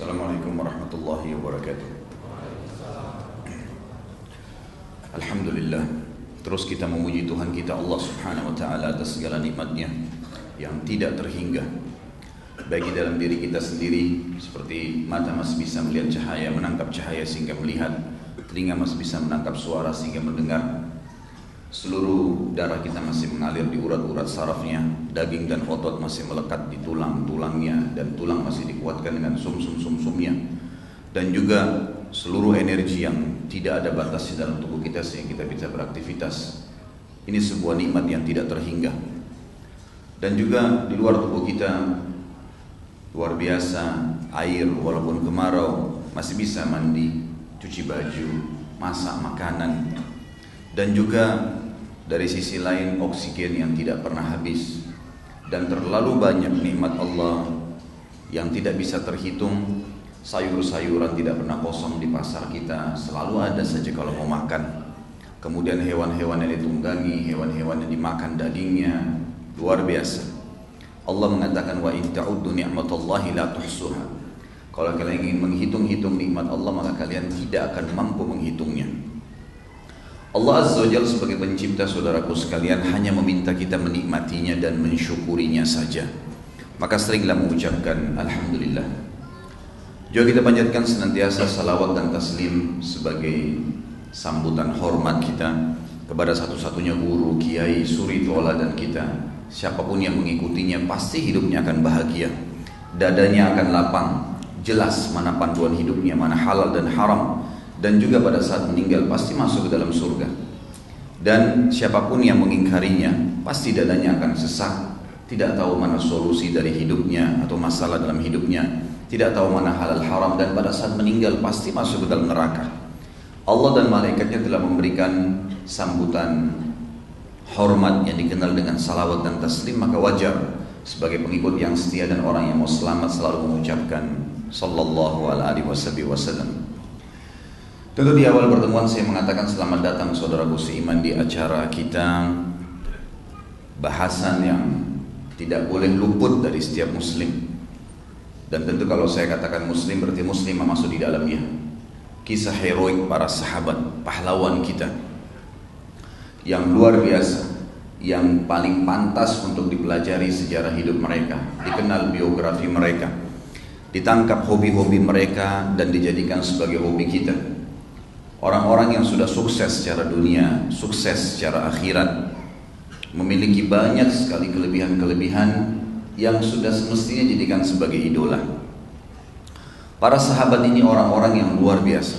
Assalamualaikum warahmatullahi wabarakatuh. Alhamdulillah. Terus kita memuji Tuhan kita Allah Subhanahu wa taala atas segala nikmatnya yang tidak terhingga. Bagi dalam diri kita sendiri seperti mata masih bisa melihat cahaya, menangkap cahaya sehingga melihat, telinga masih bisa menangkap suara sehingga mendengar. Seluruh darah kita masih mengalir di urat-urat sarafnya, daging dan otot masih melekat di tulang-tulangnya dan tulang masih dikuatkan dengan sum-sum-sum-sumnya. Dan juga seluruh energi yang tidak ada batas di dalam tubuh kita sehingga kita bisa beraktivitas. Ini sebuah nikmat yang tidak terhingga. Dan juga di luar tubuh kita luar biasa air walaupun kemarau masih bisa mandi, cuci baju, masak makanan dan juga dari sisi lain oksigen yang tidak pernah habis. Dan terlalu banyak nikmat Allah yang tidak bisa terhitung. Sayur-sayuran tidak pernah kosong di pasar kita. Selalu ada saja kalau mau makan. Kemudian hewan-hewan yang ditunggangi hewan-hewan yang dimakan dagingnya. Luar biasa. Allah mengatakan wa in la tuhsuha. Kalau kalian ingin menghitung-hitung nikmat Allah maka kalian tidak akan mampu menghitungnya Allah Azza wa sebagai pencipta saudaraku sekalian hanya meminta kita menikmatinya dan mensyukurinya saja maka seringlah mengucapkan Alhamdulillah juga kita panjatkan senantiasa salawat dan taslim sebagai sambutan hormat kita kepada satu-satunya guru, kiai, suri dan kita. Siapa pun yang mengikutinya pasti hidupnya akan bahagia. Dadanya akan lapang, jelas mana panduan hidupnya, mana halal dan haram. Dan juga pada saat meninggal pasti masuk ke dalam surga. Dan siapa pun yang mengingkarinya, pasti dadanya akan sesak, tidak tahu mana solusi dari hidupnya atau masalah dalam hidupnya tidak tahu mana halal haram dan pada saat meninggal pasti masuk ke dalam neraka. Allah dan malaikatnya telah memberikan sambutan hormat yang dikenal dengan salawat dan taslim maka wajar sebagai pengikut yang setia dan orang yang mau selamat selalu mengucapkan sallallahu alaihi wasallam. Tentu di awal pertemuan saya mengatakan selamat datang saudaraku seiman di acara kita bahasan yang tidak boleh luput dari setiap muslim dan tentu kalau saya katakan muslim berarti muslim masuk di dalamnya. Kisah heroik para sahabat, pahlawan kita. Yang luar biasa, yang paling pantas untuk dipelajari sejarah hidup mereka, dikenal biografi mereka, ditangkap hobi-hobi mereka dan dijadikan sebagai hobi kita. Orang-orang yang sudah sukses secara dunia, sukses secara akhirat, memiliki banyak sekali kelebihan-kelebihan yang sudah semestinya jadikan sebagai idola. Para sahabat ini orang-orang yang luar biasa.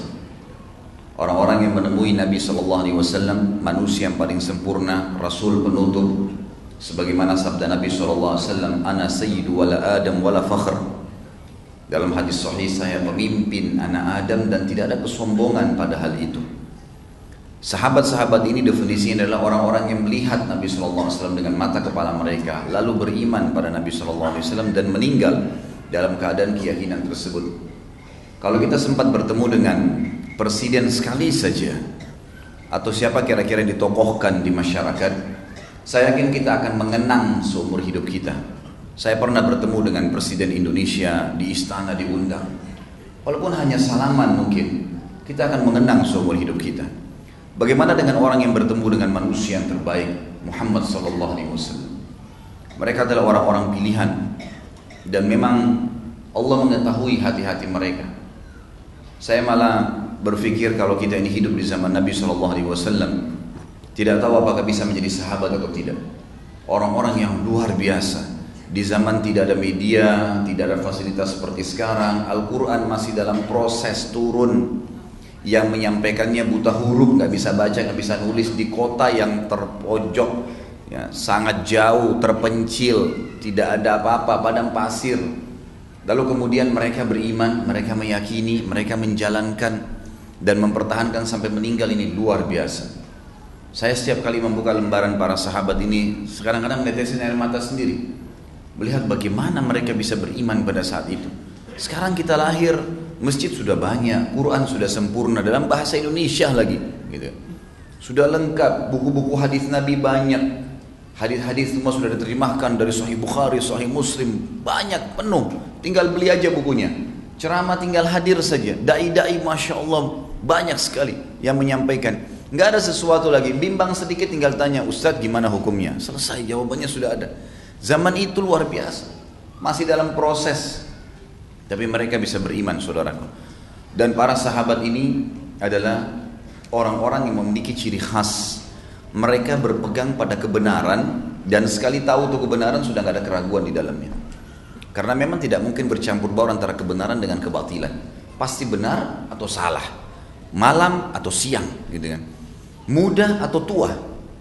Orang-orang yang menemui Nabi Shallallahu Alaihi Wasallam manusia yang paling sempurna, Rasul penutup, sebagaimana sabda Nabi Shallallahu Alaihi Wasallam, "Ana sayyidu wala Adam wala fakhr." Dalam hadis sahih saya pemimpin anak Adam dan tidak ada kesombongan pada hal itu. Sahabat-sahabat ini definisinya adalah orang-orang yang melihat Nabi SAW dengan mata kepala mereka, lalu beriman pada Nabi SAW dan meninggal dalam keadaan keyakinan tersebut. Kalau kita sempat bertemu dengan presiden sekali saja, atau siapa kira-kira yang ditokohkan di masyarakat, saya yakin kita akan mengenang seumur hidup kita. Saya pernah bertemu dengan presiden Indonesia di istana diundang. Walaupun hanya salaman mungkin, kita akan mengenang seumur hidup kita. Bagaimana dengan orang yang bertemu dengan manusia yang terbaik Muhammad sallallahu alaihi wasallam? Mereka adalah orang-orang pilihan dan memang Allah mengetahui hati-hati mereka. Saya malah berpikir kalau kita ini hidup di zaman Nabi sallallahu alaihi wasallam tidak tahu apakah bisa menjadi sahabat atau tidak. Orang-orang yang luar biasa. Di zaman tidak ada media, tidak ada fasilitas seperti sekarang, Al-Quran masih dalam proses turun. Yang menyampaikannya buta huruf nggak bisa baca nggak bisa nulis di kota yang terpojok ya, sangat jauh terpencil tidak ada apa-apa padang pasir. Lalu kemudian mereka beriman mereka meyakini mereka menjalankan dan mempertahankan sampai meninggal ini luar biasa. Saya setiap kali membuka lembaran para sahabat ini sekarang kadang menetesin air mata sendiri melihat bagaimana mereka bisa beriman pada saat itu sekarang kita lahir Masjid sudah banyak, Quran sudah sempurna dalam bahasa Indonesia lagi, gitu. Sudah lengkap, buku-buku hadis Nabi banyak. Hadis-hadis semua sudah diterjemahkan dari Sahih Bukhari, Sahih Muslim, banyak penuh. Tinggal beli aja bukunya. Ceramah tinggal hadir saja. Dai-dai Masya Allah banyak sekali yang menyampaikan. Nggak ada sesuatu lagi. Bimbang sedikit tinggal tanya, Ustadz gimana hukumnya? Selesai, jawabannya sudah ada. Zaman itu luar biasa. Masih dalam proses. Tapi mereka bisa beriman, saudaraku. Dan para sahabat ini adalah orang-orang yang memiliki ciri khas. Mereka berpegang pada kebenaran dan sekali tahu itu kebenaran sudah nggak ada keraguan di dalamnya. Karena memang tidak mungkin bercampur baur antara kebenaran dengan kebatilan. Pasti benar atau salah. Malam atau siang gitu kan. Muda atau tua.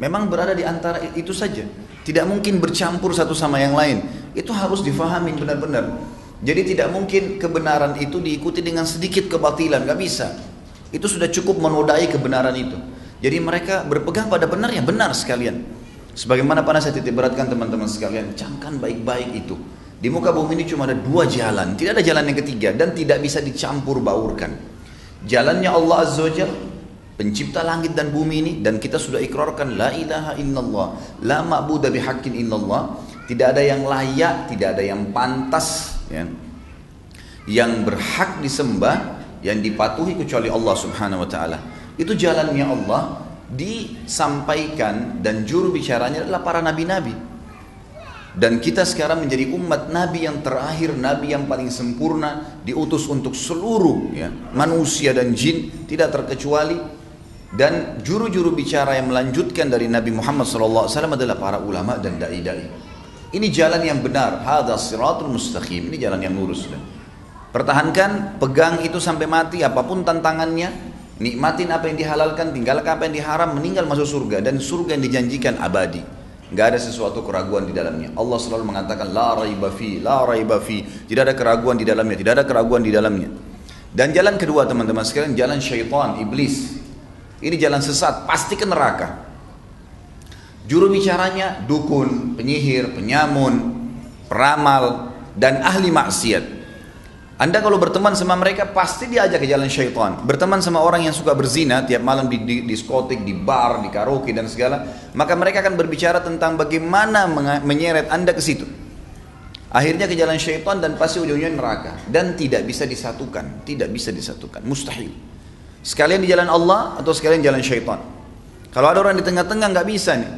Memang berada di antara itu saja. Tidak mungkin bercampur satu sama yang lain. Itu harus difahami benar-benar. Jadi tidak mungkin kebenaran itu diikuti dengan sedikit kebatilan. Gak bisa. Itu sudah cukup menodai kebenaran itu. Jadi mereka berpegang pada benar ya benar sekalian. Sebagaimana pernah saya titip beratkan teman-teman sekalian, camkan baik-baik itu. Di muka bumi ini cuma ada dua jalan, tidak ada jalan yang ketiga dan tidak bisa dicampur baurkan. Jalannya Allah Azza wa pencipta langit dan bumi ini dan kita sudah ikrarkan la ilaha illallah, la ma'budu bihaqqin illallah, tidak ada yang layak, tidak ada yang pantas ya. Yang berhak disembah, yang dipatuhi kecuali Allah Subhanahu wa taala. Itu jalannya Allah disampaikan dan juru bicaranya adalah para nabi-nabi. Dan kita sekarang menjadi umat Nabi yang terakhir, Nabi yang paling sempurna, diutus untuk seluruh ya, manusia dan jin, tidak terkecuali. Dan juru-juru bicara yang melanjutkan dari Nabi Muhammad SAW adalah para ulama dan dai-dai. Ini jalan yang benar, hadha siratul mustaqim, ini jalan yang lurus. Pertahankan, pegang itu sampai mati, apa pun tantangannya, nikmatin apa yang dihalalkan, tinggalkan apa yang diharam, meninggal masuk surga dan surga yang dijanjikan abadi nggak ada sesuatu keraguan di dalamnya. Allah selalu mengatakan la raiba fi, la raiba fi. Tidak ada keraguan di dalamnya, tidak ada keraguan di dalamnya. Dan jalan kedua teman-teman sekalian, jalan syaitan, iblis. Ini jalan sesat, pasti ke neraka. Juru bicaranya dukun, penyihir, penyamun, peramal, dan ahli maksiat. Anda kalau berteman sama mereka pasti diajak ke jalan syaitan. Berteman sama orang yang suka berzina tiap malam di, di diskotik, di bar, di karaoke dan segala, maka mereka akan berbicara tentang bagaimana menyeret Anda ke situ. Akhirnya ke jalan syaitan dan pasti ujungnya neraka dan tidak bisa disatukan, tidak bisa disatukan, mustahil. Sekalian di jalan Allah atau sekalian jalan syaitan. Kalau ada orang di tengah-tengah nggak bisa nih,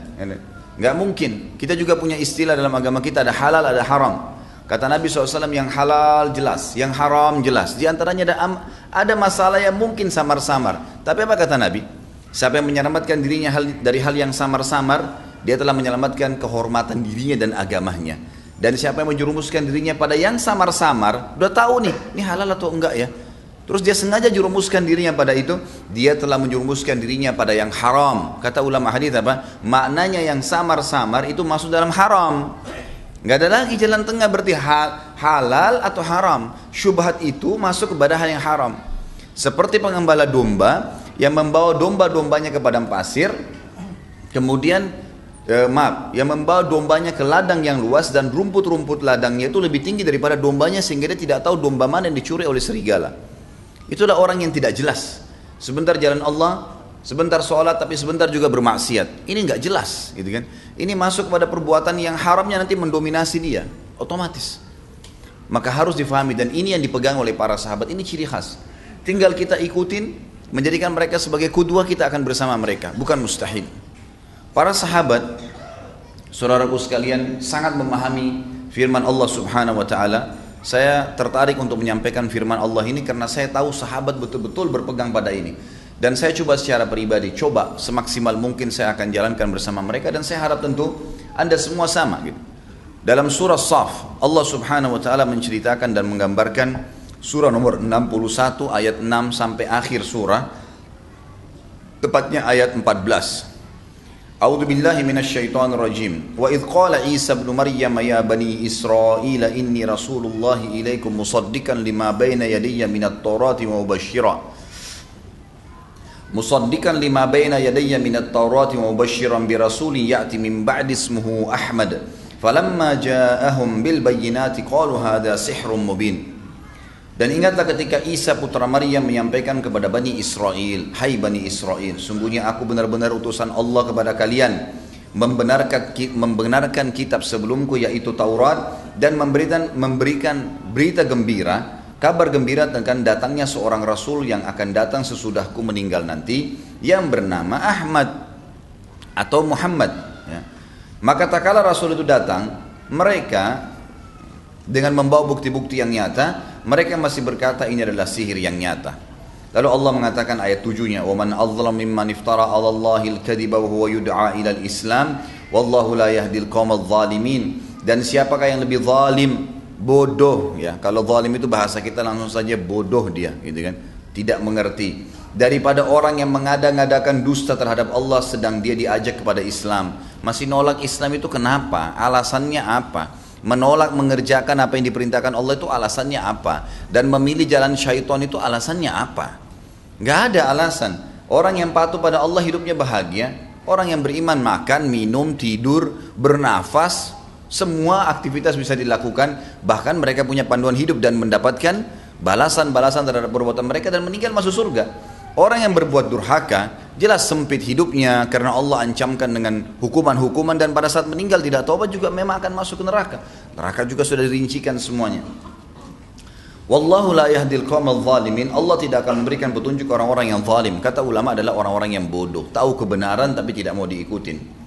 nggak mungkin. Kita juga punya istilah dalam agama kita ada halal ada haram. Kata Nabi SAW yang halal jelas, yang haram jelas. Di antaranya ada, ada masalah yang mungkin samar-samar. Tapi apa kata Nabi? Siapa yang menyelamatkan dirinya dari hal yang samar-samar, dia telah menyelamatkan kehormatan dirinya dan agamanya. Dan siapa yang menjerumuskan dirinya pada yang samar-samar, udah tahu nih, ini halal atau enggak ya. Terus dia sengaja jerumuskan dirinya pada itu, dia telah menjerumuskan dirinya pada yang haram. Kata ulama hadis apa? Maknanya yang samar-samar itu masuk dalam haram. Nggak ada lagi jalan tengah berarti halal atau haram. Syubhat itu masuk kepada hal yang haram. Seperti pengembala domba yang membawa domba-dombanya ke padang pasir, kemudian eh, maaf, yang membawa dombanya ke ladang yang luas dan rumput-rumput ladangnya itu lebih tinggi daripada dombanya sehingga dia tidak tahu domba mana yang dicuri oleh serigala. Itulah orang yang tidak jelas. Sebentar jalan Allah, Sebentar sholat tapi sebentar juga bermaksiat. Ini nggak jelas, gitu kan? Ini masuk pada perbuatan yang haramnya nanti mendominasi dia, otomatis. Maka harus difahami dan ini yang dipegang oleh para sahabat. Ini ciri khas. Tinggal kita ikutin, menjadikan mereka sebagai kudua kita akan bersama mereka, bukan mustahil. Para sahabat, saudaraku sekalian, sangat memahami firman Allah Subhanahu wa taala. Saya tertarik untuk menyampaikan firman Allah ini karena saya tahu sahabat betul-betul berpegang pada ini. Dan saya coba secara pribadi, coba semaksimal mungkin saya akan jalankan bersama mereka dan saya harap tentu Anda semua sama gitu. Dalam surah Saf, Allah Subhanahu wa taala menceritakan dan menggambarkan surah nomor 61 ayat 6 sampai akhir surah tepatnya ayat 14. أعوذ بالله من الشيطان الرجيم. وإذ قال عيسى ابن مريم يا بني إسرائيل إني رسول الله إليكم مصدقا لما بين يدي من التوراة ومبشرا. مصدقا لما بين يدي من التوراة ومبشرا برسول يأتي من بعد اسمه أحمد. فلما جاءهم بالبينات قالوا هذا سحر مبين. Dan ingatlah ketika Isa putra Maryam menyampaikan kepada Bani Israel, Hai Bani Israel, sungguhnya aku benar-benar utusan Allah kepada kalian, membenarkan, membenarkan kitab sebelumku yaitu Taurat dan memberikan, memberikan berita gembira kabar gembira tentang datangnya seorang rasul yang akan datang sesudahku meninggal nanti yang bernama Ahmad atau Muhammad ya. maka tak kala rasul itu datang mereka dengan membawa bukti-bukti yang nyata mereka masih berkata ini adalah sihir yang nyata Lalu Allah mengatakan ayat tujuhnya, "Wa man adzlam mimman iftara 'ala Allahi al-kadhiba wa huwa yud'a ila al-Islam, wallahu la yahdil qaumadh dhalimin." Dan siapakah yang lebih zalim, bodoh ya. Kalau zalim itu bahasa kita langsung saja bodoh dia, gitu kan. Tidak mengerti. Daripada orang yang mengada-ngadakan dusta terhadap Allah sedang dia diajak kepada Islam. Masih nolak Islam itu kenapa? Alasannya apa? Menolak mengerjakan apa yang diperintahkan Allah itu alasannya apa dan memilih jalan syaitan itu alasannya apa Nggak ada alasan. Orang yang patuh pada Allah hidupnya bahagia. Orang yang beriman makan, minum, tidur, bernafas, semua aktivitas bisa dilakukan. Bahkan mereka punya panduan hidup dan mendapatkan balasan-balasan terhadap perbuatan mereka dan meninggal masuk surga. Orang yang berbuat durhaka jelas sempit hidupnya karena Allah ancamkan dengan hukuman-hukuman dan pada saat meninggal tidak taubat juga memang akan masuk ke neraka. Neraka juga sudah dirincikan semuanya. Wallahu la yahdil qawmal zalimin. Allah tidak akan memberikan petunjuk orang-orang yang zalim. Kata ulama adalah orang-orang yang bodoh, tahu kebenaran tapi tidak mau diikutin.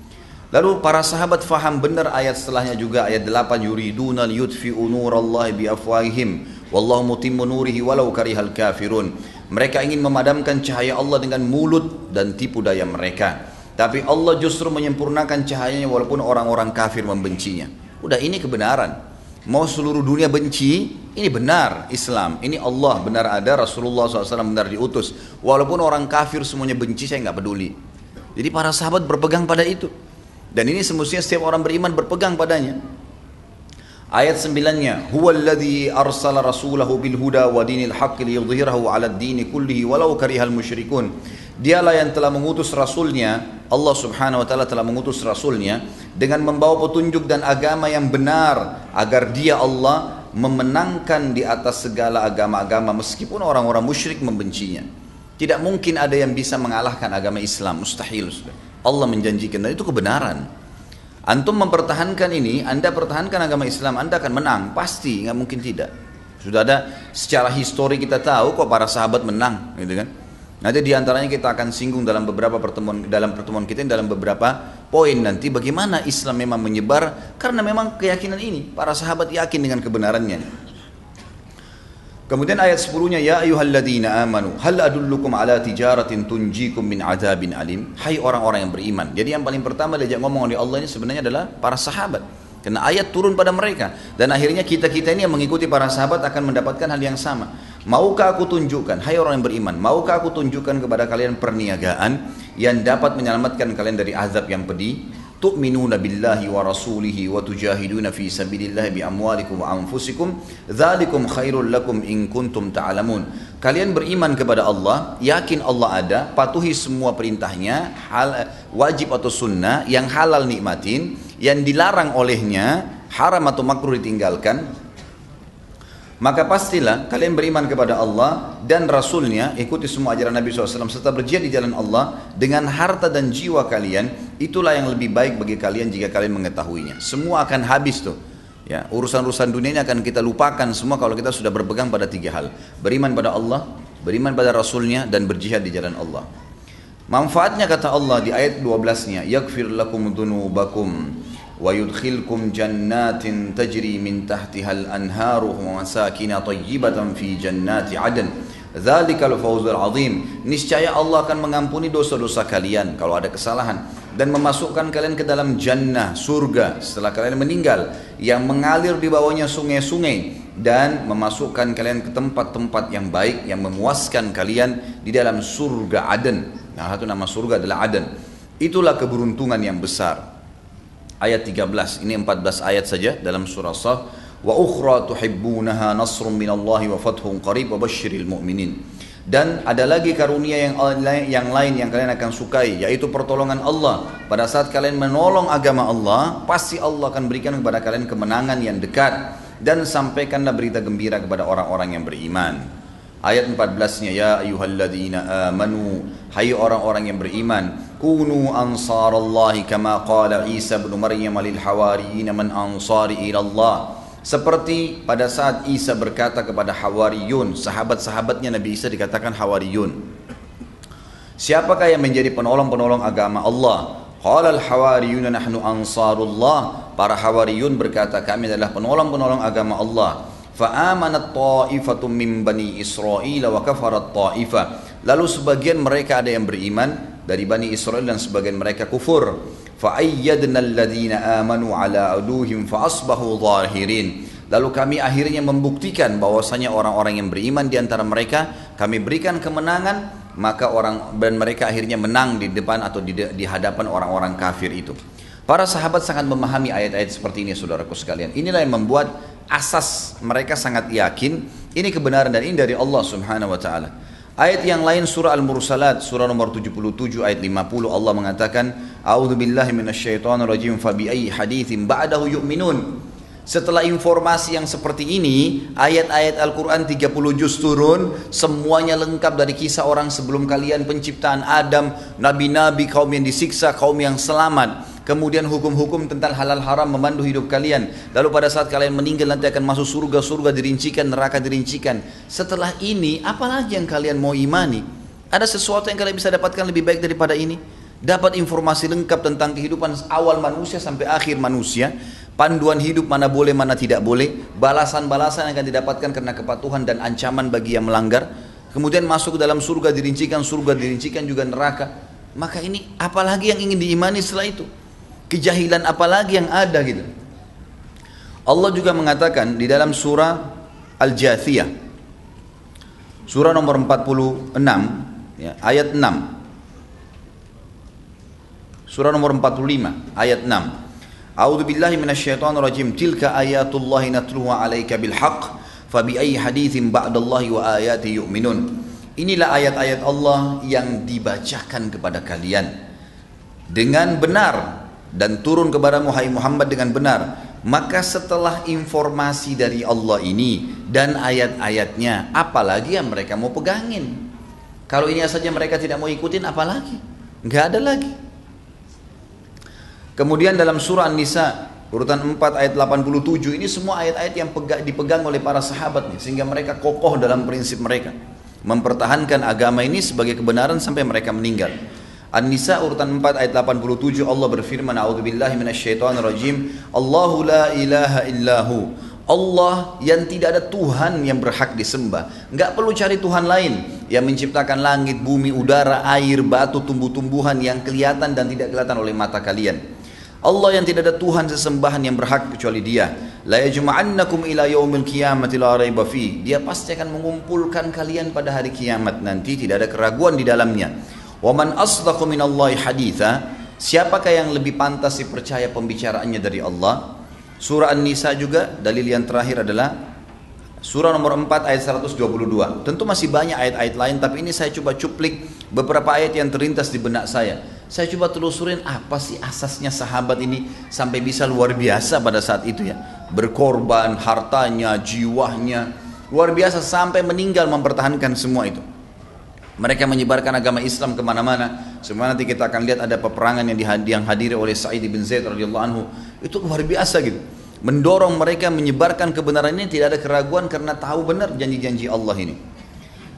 Lalu para sahabat faham benar ayat setelahnya juga ayat 8 yuriduna liyutfi'u nurallahi biafwahihim wallahu mutimmu nurihi walau karihal kafirun. Mereka ingin memadamkan cahaya Allah dengan mulut dan tipu daya mereka. Tapi Allah justru menyempurnakan cahayanya walaupun orang-orang kafir membencinya. Udah ini kebenaran. Mau seluruh dunia benci, ini benar Islam, ini Allah benar ada, Rasulullah SAW benar diutus. Walaupun orang kafir semuanya benci, saya nggak peduli. Jadi para sahabat berpegang pada itu. Dan ini semestinya setiap orang beriman berpegang padanya. Ayat sembilannya, Huwallazi arsala rasulahu bil huda wa dinil haqqi liyudhhirahu 'ala ad-dini kullihi walau karihal musyrikun. Dialah yang telah mengutus rasulnya, Allah subhanahu wa ta'ala telah mengutus rasulnya dengan membawa petunjuk dan agama yang benar agar dia Allah memenangkan di atas segala agama-agama meskipun orang-orang musyrik membencinya. Tidak mungkin ada yang bisa mengalahkan agama Islam, mustahil. Allah menjanjikan dan itu kebenaran. Antum mempertahankan ini, Anda pertahankan agama Islam, Anda akan menang, pasti, nggak mungkin tidak. Sudah ada secara histori kita tahu kok para sahabat menang, gitu kan? Nanti di antaranya kita akan singgung dalam beberapa pertemuan dalam pertemuan kita dalam beberapa poin nanti bagaimana Islam memang menyebar karena memang keyakinan ini para sahabat yakin dengan kebenarannya. Kemudian ayat 10-nya ya ayyuhalladzina amanu hal adullukum ala tijaratin tunjikum min adzabin alim. Hai orang-orang yang beriman. Jadi yang paling pertama diajak ngomong oleh Allah ini sebenarnya adalah para sahabat. Karena ayat turun pada mereka dan akhirnya kita-kita ini yang mengikuti para sahabat akan mendapatkan hal yang sama. Maukah aku tunjukkan, hai orang yang beriman, maukah aku tunjukkan kepada kalian perniagaan yang dapat menyelamatkan kalian dari azab yang pedih? Tu'minuna billahi wa rasulihi wa tujahiduna fi sabilillahi bi amwalikum wa anfusikum dzalikum khairul lakum in kuntum ta'lamun. Kalian beriman kepada Allah, yakin Allah ada, patuhi semua perintahnya, hal, wajib atau sunnah yang halal nikmatin, yang dilarang olehnya haram atau makruh ditinggalkan maka pastilah kalian beriman kepada Allah dan Rasulnya ikuti semua ajaran Nabi SAW serta berjihad di jalan Allah dengan harta dan jiwa kalian itulah yang lebih baik bagi kalian jika kalian mengetahuinya. Semua akan habis tuh. Ya urusan-urusan dunia ini akan kita lupakan semua kalau kita sudah berpegang pada tiga hal. Beriman pada Allah beriman pada Rasulnya dan berjihad di jalan Allah. Manfaatnya kata Allah di ayat 12 nya yakfir lakum dunubakum ويدخلكم جنات تجري من تحتها الأنهار ومساكن طيبة في جنات عدن ذلك الفوز العظيم niscaya Allah akan mengampuni dosa-dosa kalian kalau ada kesalahan dan memasukkan kalian ke dalam jannah surga setelah kalian meninggal yang mengalir di bawahnya sungai-sungai dan memasukkan kalian ke tempat-tempat yang baik yang memuaskan kalian di dalam surga Aden. Nah, satu nama surga adalah Aden. Itulah keberuntungan yang besar ayat 13 ini 14 ayat saja dalam surah Saf. Wa ukhra tuhibbunaha nasrun minallahi wa fathun qarib wa basyiril mu'minin. Dan ada lagi karunia yang yang lain yang kalian akan sukai yaitu pertolongan Allah. Pada saat kalian menolong agama Allah pasti Allah akan berikan kepada kalian kemenangan yang dekat. Dan sampaikanlah berita gembira kepada orang-orang yang beriman. Ayat 14-nya ya ayyuhalladzina amanu hai orang-orang yang beriman kunu ansarallahi kama qala Isa bin Maryam lil hawariyin man ansari ila Allah Seperti pada saat Isa berkata kepada Hawariyun, sahabat-sahabatnya Nabi Isa dikatakan Hawariyun. Siapakah yang menjadi penolong-penolong agama Allah? Qala al-hawariyuna nahnu ansarullah. Para hawariyun berkata kami adalah penolong-penolong agama Allah. Fa'amanat ta'ifatum min bani Israel wa kafarat ta'ifah. Lalu sebagian mereka ada yang beriman dari bani Israel dan sebagian mereka kufur. Fa'ayyadna alladhina amanu ala aduhim fa'asbahu zahirin. Lalu kami akhirnya membuktikan bahwasanya orang-orang yang beriman di antara mereka kami berikan kemenangan maka orang dan mereka akhirnya menang di depan atau di, di hadapan orang-orang kafir itu. Para sahabat sangat memahami ayat-ayat seperti ini saudaraku sekalian. Inilah yang membuat asas mereka sangat yakin ini kebenaran dan ini dari Allah Subhanahu wa taala. Ayat yang lain surah Al-Mursalat surah nomor 77 ayat 50 Allah mengatakan A'udzu billahi minasyaitonir rajim fa bi ayyi haditsin ba'dahu yu'minun. Setelah informasi yang seperti ini, ayat-ayat Al-Quran 30 juz turun, semuanya lengkap dari kisah orang sebelum kalian penciptaan Adam, nabi-nabi, kaum yang disiksa, kaum yang selamat. Kemudian hukum-hukum tentang halal haram memandu hidup kalian. Lalu pada saat kalian meninggal nanti akan masuk surga, surga dirincikan, neraka dirincikan. Setelah ini, apalagi yang kalian mau imani? Ada sesuatu yang kalian bisa dapatkan lebih baik daripada ini? Dapat informasi lengkap tentang kehidupan awal manusia sampai akhir manusia panduan hidup mana boleh mana tidak boleh, balasan-balasan yang akan didapatkan karena kepatuhan dan ancaman bagi yang melanggar, kemudian masuk ke dalam surga dirincikan, surga dirincikan juga neraka. Maka ini apalagi yang ingin diimani setelah itu? Kejahilan apalagi yang ada gitu. Allah juga mengatakan di dalam surah Al-Jathiyah surah nomor 46 ya, ayat 6 surah nomor 45 ayat 6 A'udzu billahi minasyaitonir rajim. Tilka ayatullahi natluha 'alaika bil haqq. Fabi ayyi haditsin ba'dallahi wa ayati yu'minun. Inilah ayat-ayat Allah yang dibacakan kepada kalian dengan benar dan turun kepada Muhammad dengan benar. Maka setelah informasi dari Allah ini dan ayat-ayatnya, apalagi yang mereka mau pegangin? Kalau ini saja mereka tidak mau ikutin, apalagi? Enggak ada lagi. Kemudian dalam surah An-Nisa urutan 4 ayat 87 ini semua ayat-ayat yang dipegang oleh para sahabat nih sehingga mereka kokoh dalam prinsip mereka mempertahankan agama ini sebagai kebenaran sampai mereka meninggal. An-Nisa urutan 4 ayat 87 Allah berfirman A'udzubillahi minasyaitonirrajim Allahu la ilaha illahu Allah yang tidak ada Tuhan yang berhak disembah. Enggak perlu cari Tuhan lain yang menciptakan langit, bumi, udara, air, batu, tumbuh-tumbuhan yang kelihatan dan tidak kelihatan oleh mata kalian. Allah yang tidak ada Tuhan sesembahan yang berhak kecuali Dia. La yajma'annakum ila yaumil qiyamati la raiba. Dia pasti akan mengumpulkan kalian pada hari kiamat nanti tidak ada keraguan di dalamnya. Wa man asdaqu minallahi haditha? Siapakah yang lebih pantas dipercaya pembicaraannya dari Allah? Surah An-Nisa juga dalil yang terakhir adalah Surah nomor 4 ayat 122. Tentu masih banyak ayat-ayat lain tapi ini saya coba cuplik beberapa ayat yang terlintas di benak saya. Saya coba telusurin apa sih asasnya sahabat ini sampai bisa luar biasa pada saat itu ya. Berkorban hartanya, jiwanya, luar biasa sampai meninggal mempertahankan semua itu. Mereka menyebarkan agama Islam ke mana-mana. Semua nanti kita akan lihat ada peperangan yang, yang hadiri oleh Sa'id bin Zaid radhiyallahu anhu. Itu luar biasa gitu. Mendorong mereka menyebarkan kebenaran ini tidak ada keraguan karena tahu benar janji-janji Allah ini.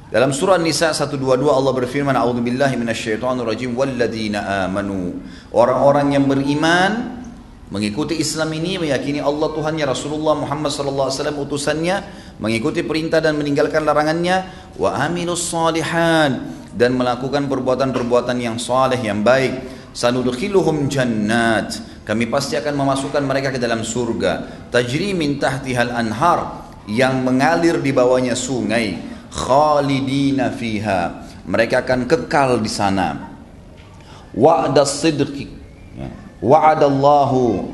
Dalam surah Nisa 122 Allah berfirman A'udzubillahi minasyaitonirrajim walladzina amanu. Orang-orang yang beriman mengikuti Islam ini meyakini Allah Tuhannya Rasulullah Muhammad sallallahu alaihi wasallam utusannya mengikuti perintah dan meninggalkan larangannya wa aminus salihan dan melakukan perbuatan-perbuatan yang saleh yang baik. Sanudkhiluhum jannat. Kami pasti akan memasukkan mereka ke dalam surga. Tajri min tahtihal anhar yang mengalir di bawahnya sungai. Khalidina fiha. Mereka akan kekal di sana. Wa'da sidqi. Ya. wa'adallahu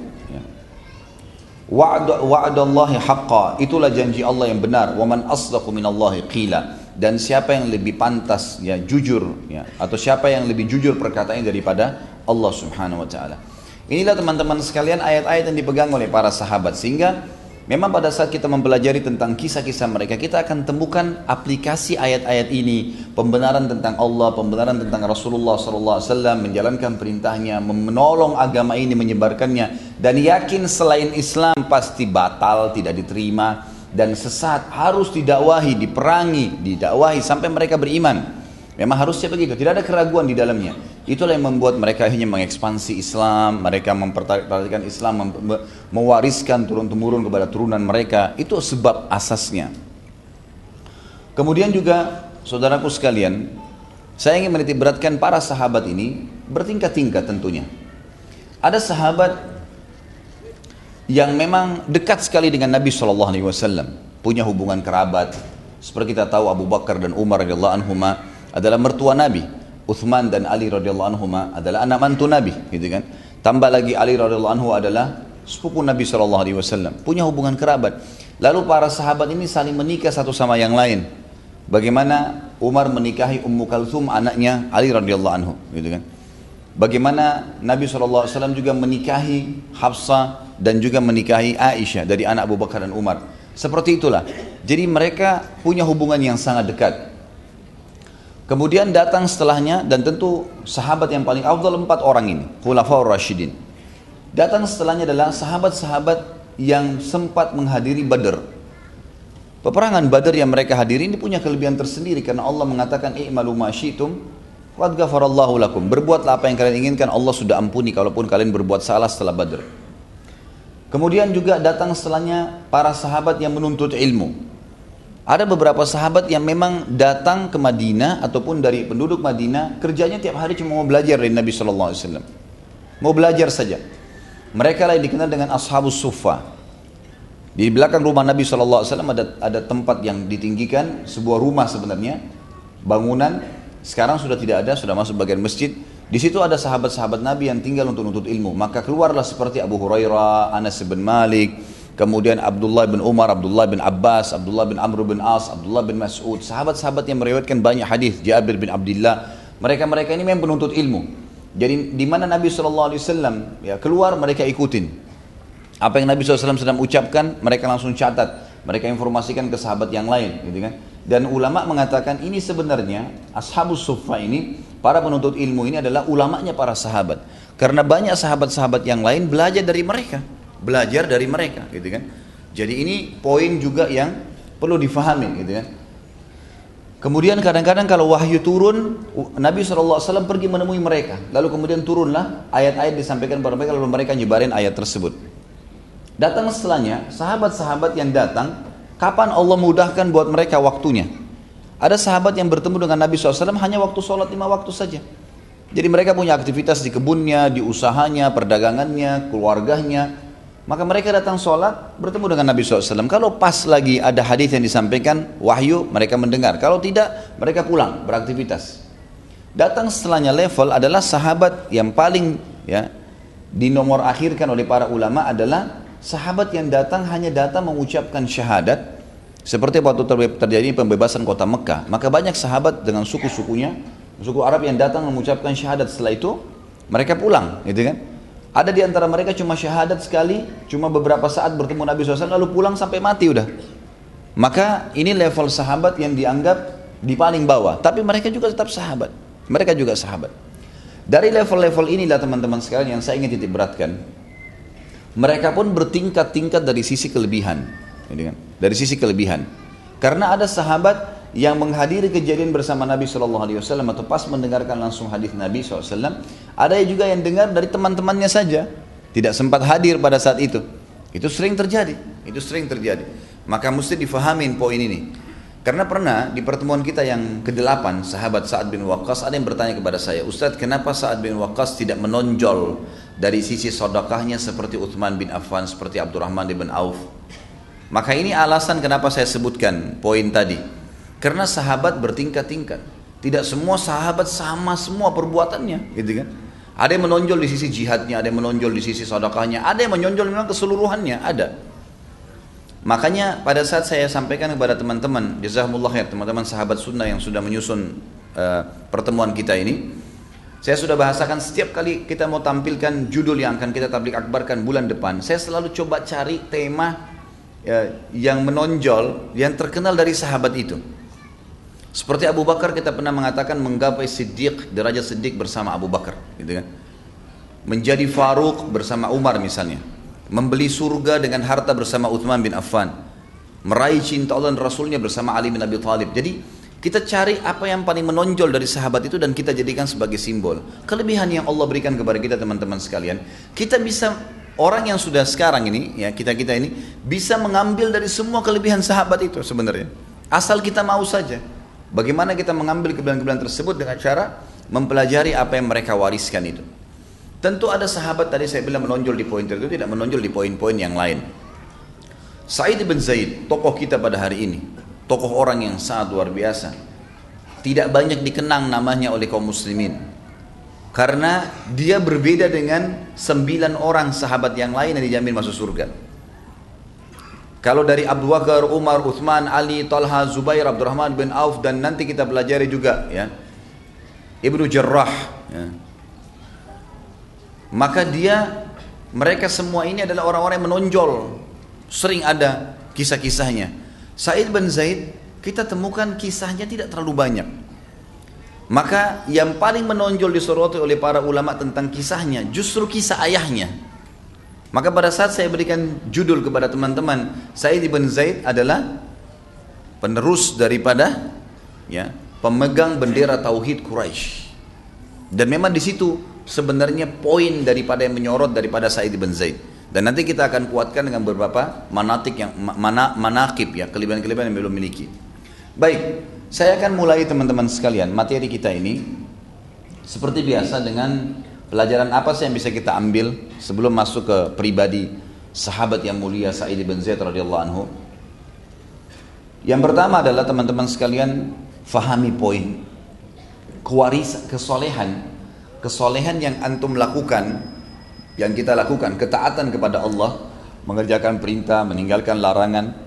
wa'adallahi haqqa. Itulah janji Allah yang benar. Wa man asdaqu minallahi qila. Dan siapa yang lebih pantas ya jujur ya atau siapa yang lebih jujur perkataannya daripada Allah Subhanahu wa taala. Inilah teman-teman sekalian ayat-ayat yang dipegang oleh para sahabat. Sehingga Memang pada saat kita mempelajari tentang kisah-kisah mereka, kita akan temukan aplikasi ayat-ayat ini, pembenaran tentang Allah, pembenaran tentang Rasulullah SAW, menjalankan perintahnya, menolong agama ini, menyebarkannya, dan yakin selain Islam pasti batal, tidak diterima, dan sesat, harus didakwahi, diperangi, didakwahi sampai mereka beriman. Memang harusnya begitu, tidak ada keraguan di dalamnya. Itulah yang membuat mereka akhirnya mengekspansi Islam, mereka mempertahankan Islam, mewariskan turun-temurun kepada turunan mereka. Itu sebab asasnya. Kemudian juga, saudaraku sekalian, saya ingin menitik beratkan para sahabat ini bertingkat-tingkat tentunya. Ada sahabat yang memang dekat sekali dengan Nabi Wasallam, punya hubungan kerabat. Seperti kita tahu Abu Bakar dan Umar radhiyallahu anhu adalah mertua Nabi Uthman dan Ali radhiyallahu anhu adalah anak mantu Nabi, gitu kan. Tambah lagi Ali radhiyallahu anhu adalah sepupu Nabi sallallahu alaihi wasallam, punya hubungan kerabat. Lalu para sahabat ini saling menikah satu sama yang lain. Bagaimana Umar menikahi Ummu Kalthum anaknya Ali radhiyallahu anhu, gitu kan. Bagaimana Nabi SAW juga menikahi Hafsah dan juga menikahi Aisyah dari anak Abu Bakar dan Umar. Seperti itulah. Jadi mereka punya hubungan yang sangat dekat. Kemudian datang setelahnya dan tentu sahabat yang paling afdal empat orang ini, Khulafaur Rashidin. Datang setelahnya adalah sahabat-sahabat yang sempat menghadiri Badr. Peperangan Badr yang mereka hadiri ini punya kelebihan tersendiri karena Allah mengatakan i'malu ma syi'tum qad. Berbuatlah apa yang kalian inginkan, Allah sudah ampuni kalaupun kalian berbuat salah setelah Badr. Kemudian juga datang setelahnya para sahabat yang menuntut ilmu. Ada beberapa sahabat yang memang datang ke Madinah ataupun dari penduduk Madinah kerjanya tiap hari cuma mau belajar dari Nabi Shallallahu Alaihi Wasallam, mau belajar saja. Mereka lah yang dikenal dengan Ashabus Sufa. Di belakang rumah Nabi Shallallahu Alaihi Wasallam ada ada tempat yang ditinggikan sebuah rumah sebenarnya bangunan sekarang sudah tidak ada sudah masuk bagian masjid. Di situ ada sahabat-sahabat Nabi yang tinggal untuk menuntut ilmu. Maka keluarlah seperti Abu Hurairah, Anas bin Malik, kemudian Abdullah bin Umar, Abdullah bin Abbas, Abdullah bin Amr bin As, Abdullah bin Mas'ud, sahabat-sahabat yang meriwayatkan banyak hadis, Jabir bin Abdullah, mereka-mereka ini memang penuntut ilmu. Jadi di mana Nabi SAW ya keluar mereka ikutin. Apa yang Nabi SAW sedang ucapkan mereka langsung catat, mereka informasikan ke sahabat yang lain, gitu kan? Dan ulama mengatakan ini sebenarnya ashabus sufa ini para penuntut ilmu ini adalah ulamanya para sahabat. Karena banyak sahabat-sahabat yang lain belajar dari mereka belajar dari mereka gitu kan. Jadi ini poin juga yang perlu difahami gitu kan. Kemudian kadang-kadang kalau wahyu turun Nabi SAW pergi menemui mereka. Lalu kemudian turunlah ayat-ayat disampaikan kepada mereka lalu mereka nyebarin ayat tersebut. Datang setelahnya sahabat-sahabat yang datang kapan Allah mudahkan buat mereka waktunya? Ada sahabat yang bertemu dengan Nabi SAW hanya waktu sholat lima waktu saja. Jadi mereka punya aktivitas di kebunnya, di usahanya, perdagangannya, keluarganya, maka mereka datang sholat bertemu dengan Nabi SAW. Kalau pas lagi ada hadis yang disampaikan wahyu mereka mendengar. Kalau tidak mereka pulang beraktivitas. Datang setelahnya level adalah sahabat yang paling ya di nomor akhirkan oleh para ulama adalah sahabat yang datang hanya datang mengucapkan syahadat seperti waktu terjadi pembebasan kota Mekah. Maka banyak sahabat dengan suku-sukunya, suku Arab yang datang mengucapkan syahadat setelah itu mereka pulang, gitu kan? Ada di antara mereka cuma syahadat sekali, cuma beberapa saat bertemu Nabi SAW lalu pulang sampai mati udah. Maka ini level sahabat yang dianggap di paling bawah, tapi mereka juga tetap sahabat. Mereka juga sahabat. Dari level-level inilah teman-teman sekalian yang saya ingin titik beratkan. Mereka pun bertingkat-tingkat dari sisi kelebihan. Kan? Dari sisi kelebihan. Karena ada sahabat yang menghadiri kejadian bersama Nabi Shallallahu Alaihi Wasallam atau pas mendengarkan langsung hadis Nabi SAW, ada juga yang dengar dari teman-temannya saja, tidak sempat hadir pada saat itu. Itu sering terjadi, itu sering terjadi. Maka mesti difahamin poin ini. Karena pernah di pertemuan kita yang ke-8 sahabat Sa'ad bin Waqqas ada yang bertanya kepada saya, Ustadz kenapa Sa'ad bin Waqqas tidak menonjol dari sisi sodakahnya seperti Uthman bin Affan, seperti Abdurrahman bin Auf? Maka ini alasan kenapa saya sebutkan poin tadi. Karena sahabat bertingkat-tingkat. Tidak semua sahabat sama semua perbuatannya, gitu kan? Ada yang menonjol di sisi jihadnya, ada yang menonjol di sisi sodakahnya, ada yang menonjol memang keseluruhannya, ada. Makanya pada saat saya sampaikan kepada teman-teman, jazakumullah ya teman-teman sahabat sunnah yang sudah menyusun uh, pertemuan kita ini, saya sudah bahasakan setiap kali kita mau tampilkan judul yang akan kita tablik akbarkan bulan depan, saya selalu coba cari tema ya, yang menonjol, yang terkenal dari sahabat itu. Seperti Abu Bakar kita pernah mengatakan menggapai Siddiq, derajat Siddiq bersama Abu Bakar, gitu kan. Menjadi Faruq bersama Umar misalnya. Membeli surga dengan harta bersama Uthman bin Affan. Meraih cinta Allah dan Rasulnya bersama Ali bin Abi Thalib. Jadi kita cari apa yang paling menonjol dari sahabat itu dan kita jadikan sebagai simbol. Kelebihan yang Allah berikan kepada kita teman-teman sekalian. Kita bisa orang yang sudah sekarang ini ya kita kita ini bisa mengambil dari semua kelebihan sahabat itu sebenarnya. Asal kita mau saja. Bagaimana kita mengambil kelebihan-kelebihan tersebut dengan cara mempelajari apa yang mereka wariskan itu. Tentu ada sahabat tadi saya bilang menonjol di poin itu tidak menonjol di poin-poin yang lain. Sa'id bin Zaid, tokoh kita pada hari ini tokoh orang yang sangat luar biasa. Tidak banyak dikenang namanya oleh kaum muslimin. Karena dia berbeda dengan sembilan orang sahabat yang lain yang dijamin masuk surga. Kalau dari Abu Bakar, Umar, Uthman, Ali, Talha, Zubair, Abdurrahman bin Auf dan nanti kita pelajari juga ya. Ibnu Jarrah ya. Maka dia mereka semua ini adalah orang-orang yang menonjol. Sering ada kisah-kisahnya. Said bin Zaid kita temukan kisahnya tidak terlalu banyak. Maka yang paling menonjol disoroti oleh para ulama tentang kisahnya justru kisah ayahnya. Maka pada saat saya berikan judul kepada teman-teman, Said bin Zaid adalah penerus daripada ya, pemegang bendera tauhid Quraisy. Dan memang di situ sebenarnya poin daripada yang menyorot daripada Said bin Zaid. Dan nanti kita akan kuatkan dengan beberapa manatik yang mana manakib ya, kelebihan-kelebihan yang belum miliki. Baik, saya akan mulai teman-teman sekalian materi kita ini seperti biasa dengan pelajaran apa sih yang bisa kita ambil sebelum masuk ke pribadi sahabat yang mulia Sa'id bin Zaid radhiyallahu anhu. Yang pertama adalah teman-teman sekalian fahami poin kewaris kesolehan kesolehan yang antum lakukan yang kita lakukan, ketaatan kepada Allah, mengerjakan perintah, meninggalkan larangan,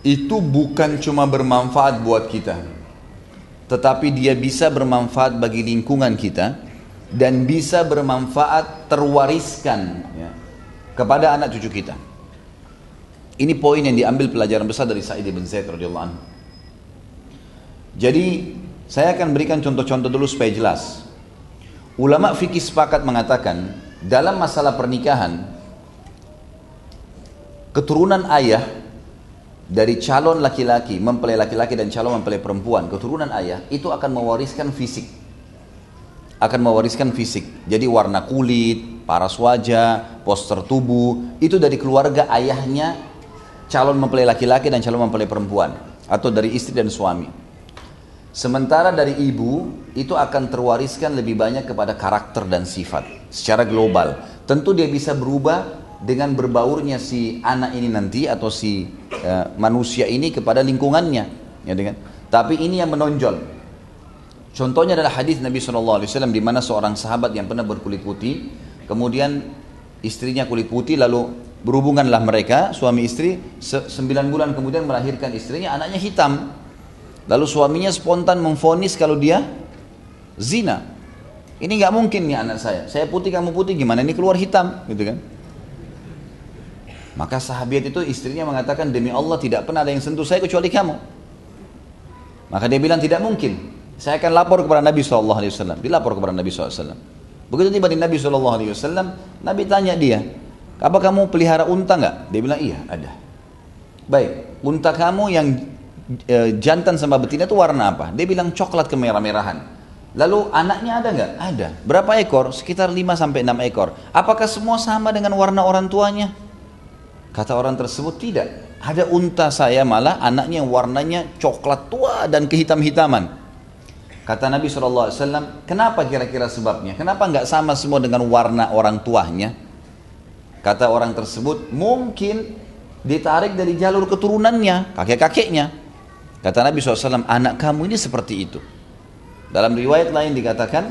itu bukan cuma bermanfaat buat kita, tetapi dia bisa bermanfaat bagi lingkungan kita dan bisa bermanfaat terwariskan ya, kepada anak cucu kita. Ini poin yang diambil pelajaran besar dari Sa'id bin Zaid radhiyallahu anhu. Jadi saya akan berikan contoh-contoh dulu supaya jelas. Ulama fikih sepakat mengatakan dalam masalah pernikahan keturunan ayah dari calon laki-laki mempelai laki-laki dan calon mempelai perempuan keturunan ayah itu akan mewariskan fisik akan mewariskan fisik jadi warna kulit paras wajah poster tubuh itu dari keluarga ayahnya calon mempelai laki-laki dan calon mempelai perempuan atau dari istri dan suami Sementara dari ibu itu akan terwariskan lebih banyak kepada karakter dan sifat secara global. Tentu dia bisa berubah dengan berbaurnya si anak ini nanti atau si uh, manusia ini kepada lingkungannya, ya dengan. Tapi ini yang menonjol. Contohnya adalah hadis Nabi SAW di mana seorang sahabat yang pernah berkulit putih, kemudian istrinya kulit putih lalu berhubunganlah mereka suami istri sembilan bulan kemudian melahirkan istrinya anaknya hitam Lalu suaminya spontan memfonis kalau dia zina. Ini nggak mungkin nih anak saya. Saya putih kamu putih gimana ini keluar hitam gitu kan? Maka sahabat itu istrinya mengatakan demi Allah tidak pernah ada yang sentuh saya kecuali kamu. Maka dia bilang tidak mungkin. Saya akan lapor kepada Nabi SAW. Dilapor kepada Nabi SAW. Begitu tiba di Nabi SAW, Nabi tanya dia, apa kamu pelihara unta nggak? Dia bilang iya ada. Baik, unta kamu yang e, jantan sama betina itu warna apa? Dia bilang coklat kemerah-merahan. Lalu anaknya ada nggak? Ada. Berapa ekor? Sekitar 5 sampai 6 ekor. Apakah semua sama dengan warna orang tuanya? Kata orang tersebut tidak. Ada unta saya malah anaknya yang warnanya coklat tua dan kehitam-hitaman. Kata Nabi SAW, kenapa kira-kira sebabnya? Kenapa nggak sama semua dengan warna orang tuanya? Kata orang tersebut, mungkin ditarik dari jalur keturunannya, kakek-kakeknya. Kata Nabi SAW, anak kamu ini seperti itu. Dalam riwayat lain dikatakan,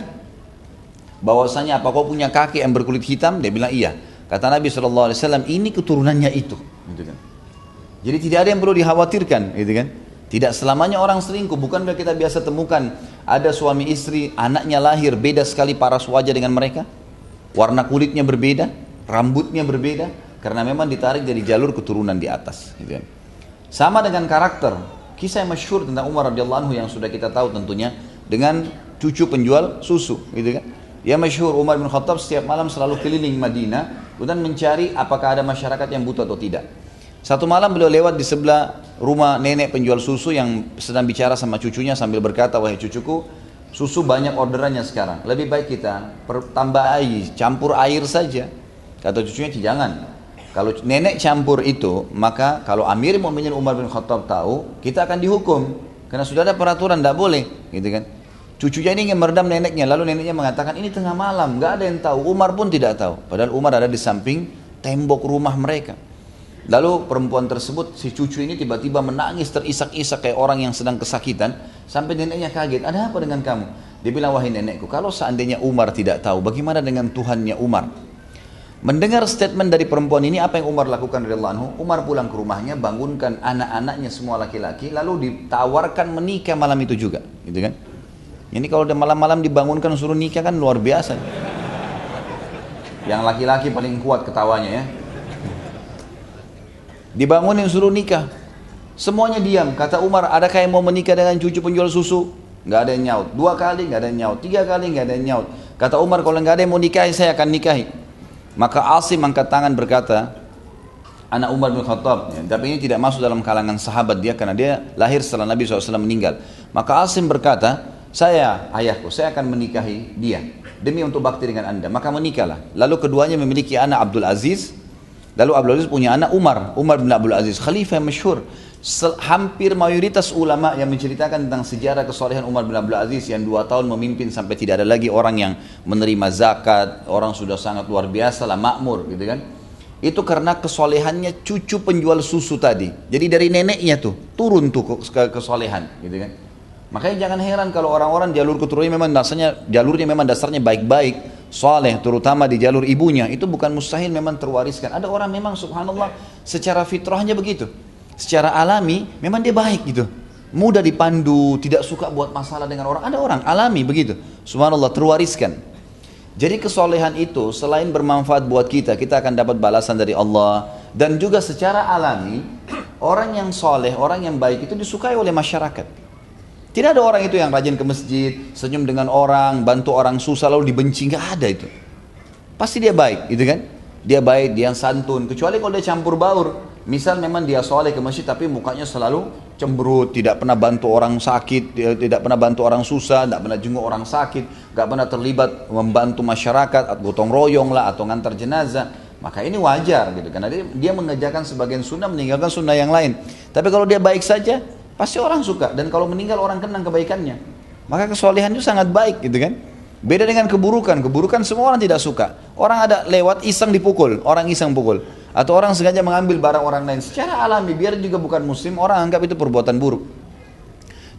bahwasanya apa kau punya kakek yang berkulit hitam? Dia bilang iya. Kata Nabi SAW, ini keturunannya itu. Gitu kan. Jadi tidak ada yang perlu dikhawatirkan, gitu kan? Tidak selamanya orang selingkuh, bukan kita biasa temukan ada suami istri, anaknya lahir beda sekali paras wajah dengan mereka, warna kulitnya berbeda, rambutnya berbeda, karena memang ditarik dari jalur keturunan di atas. Gitu kan. Sama dengan karakter, kisah yang masyhur tentang Umar radhiyallahu anhu yang sudah kita tahu tentunya dengan cucu penjual susu, gitu kan. Dia masyhur Umar bin Khattab setiap malam selalu keliling Madinah dan mencari apakah ada masyarakat yang butuh atau tidak. Satu malam beliau lewat di sebelah rumah nenek penjual susu yang sedang bicara sama cucunya sambil berkata, wahai cucuku, susu banyak orderannya sekarang. Lebih baik kita tambah air, campur air saja. Kata cucunya, jangan. Kalau nenek campur itu, maka kalau Amir Mu'minin Umar bin Khattab tahu, kita akan dihukum. Karena sudah ada peraturan, tidak boleh. Gitu kan. Cucunya ini ingin meredam neneknya, lalu neneknya mengatakan, ini tengah malam, nggak ada yang tahu. Umar pun tidak tahu. Padahal Umar ada di samping tembok rumah mereka. Lalu perempuan tersebut, si cucu ini tiba-tiba menangis terisak-isak kayak orang yang sedang kesakitan. Sampai neneknya kaget, ada apa dengan kamu? Dia bilang, wahai nenekku, kalau seandainya Umar tidak tahu, bagaimana dengan Tuhannya Umar? Mendengar statement dari perempuan ini, apa yang Umar lakukan dari Allah? Umar pulang ke rumahnya, bangunkan anak-anaknya semua laki-laki, lalu ditawarkan menikah malam itu juga. Gitu kan? Ini kalau udah malam-malam dibangunkan suruh nikah kan luar biasa. Yang laki-laki paling kuat ketawanya ya. Dibangunin suruh nikah. Semuanya diam. Kata Umar, adakah yang mau menikah dengan cucu penjual susu? Nggak ada yang nyaut. Dua kali nggak ada yang nyaut. Tiga kali nggak ada yang nyaut. Kata Umar, kalau nggak ada yang mau nikahi, saya akan nikahi. Maka Asim angkat tangan berkata, anak Umar bin Khattab. Ya, tapi ini tidak masuk dalam kalangan sahabat dia karena dia lahir setelah Nabi SAW meninggal. Maka Asim berkata, saya ayahku, saya akan menikahi dia demi untuk bakti dengan anda. Maka menikahlah. Lalu keduanya memiliki anak Abdul Aziz Lalu Abdul Aziz punya anak Umar, Umar bin Abdul Aziz, khalifah yang masyhur. Hampir mayoritas ulama yang menceritakan tentang sejarah kesolehan Umar bin Abdul Aziz yang dua tahun memimpin sampai tidak ada lagi orang yang menerima zakat, orang sudah sangat luar biasa lah, makmur gitu kan. Itu karena kesolehannya cucu penjual susu tadi. Jadi dari neneknya tuh turun tuh ke kesolehan gitu kan. Makanya jangan heran kalau orang-orang jalur keturunan memang dasarnya jalurnya memang dasarnya baik-baik, soleh terutama di jalur ibunya itu bukan mustahil memang terwariskan. Ada orang memang subhanallah secara fitrahnya begitu. Secara alami memang dia baik gitu. Mudah dipandu tidak suka buat masalah dengan orang. Ada orang alami begitu. Subhanallah terwariskan. Jadi kesolehan itu selain bermanfaat buat kita kita akan dapat balasan dari Allah. Dan juga secara alami orang yang soleh orang yang baik itu disukai oleh masyarakat tidak ada orang itu yang rajin ke masjid, senyum dengan orang, bantu orang susah lalu dibenci, nggak ada itu. Pasti dia baik, gitu kan? Dia baik, dia santun. Kecuali kalau dia campur baur. Misal memang dia soleh ke masjid tapi mukanya selalu cemberut, tidak pernah bantu orang sakit, tidak pernah bantu orang susah, tidak pernah jenguk orang sakit, nggak pernah terlibat membantu masyarakat, atau gotong royong lah, atau ngantar jenazah. Maka ini wajar gitu karena dia, dia mengerjakan sebagian sunnah meninggalkan sunnah yang lain. Tapi kalau dia baik saja, Pasti orang suka dan kalau meninggal orang kenang kebaikannya. Maka kesolehan itu sangat baik gitu kan. Beda dengan keburukan, keburukan semua orang tidak suka. Orang ada lewat iseng dipukul, orang iseng pukul. Atau orang sengaja mengambil barang orang lain. Secara alami, biar juga bukan muslim, orang anggap itu perbuatan buruk.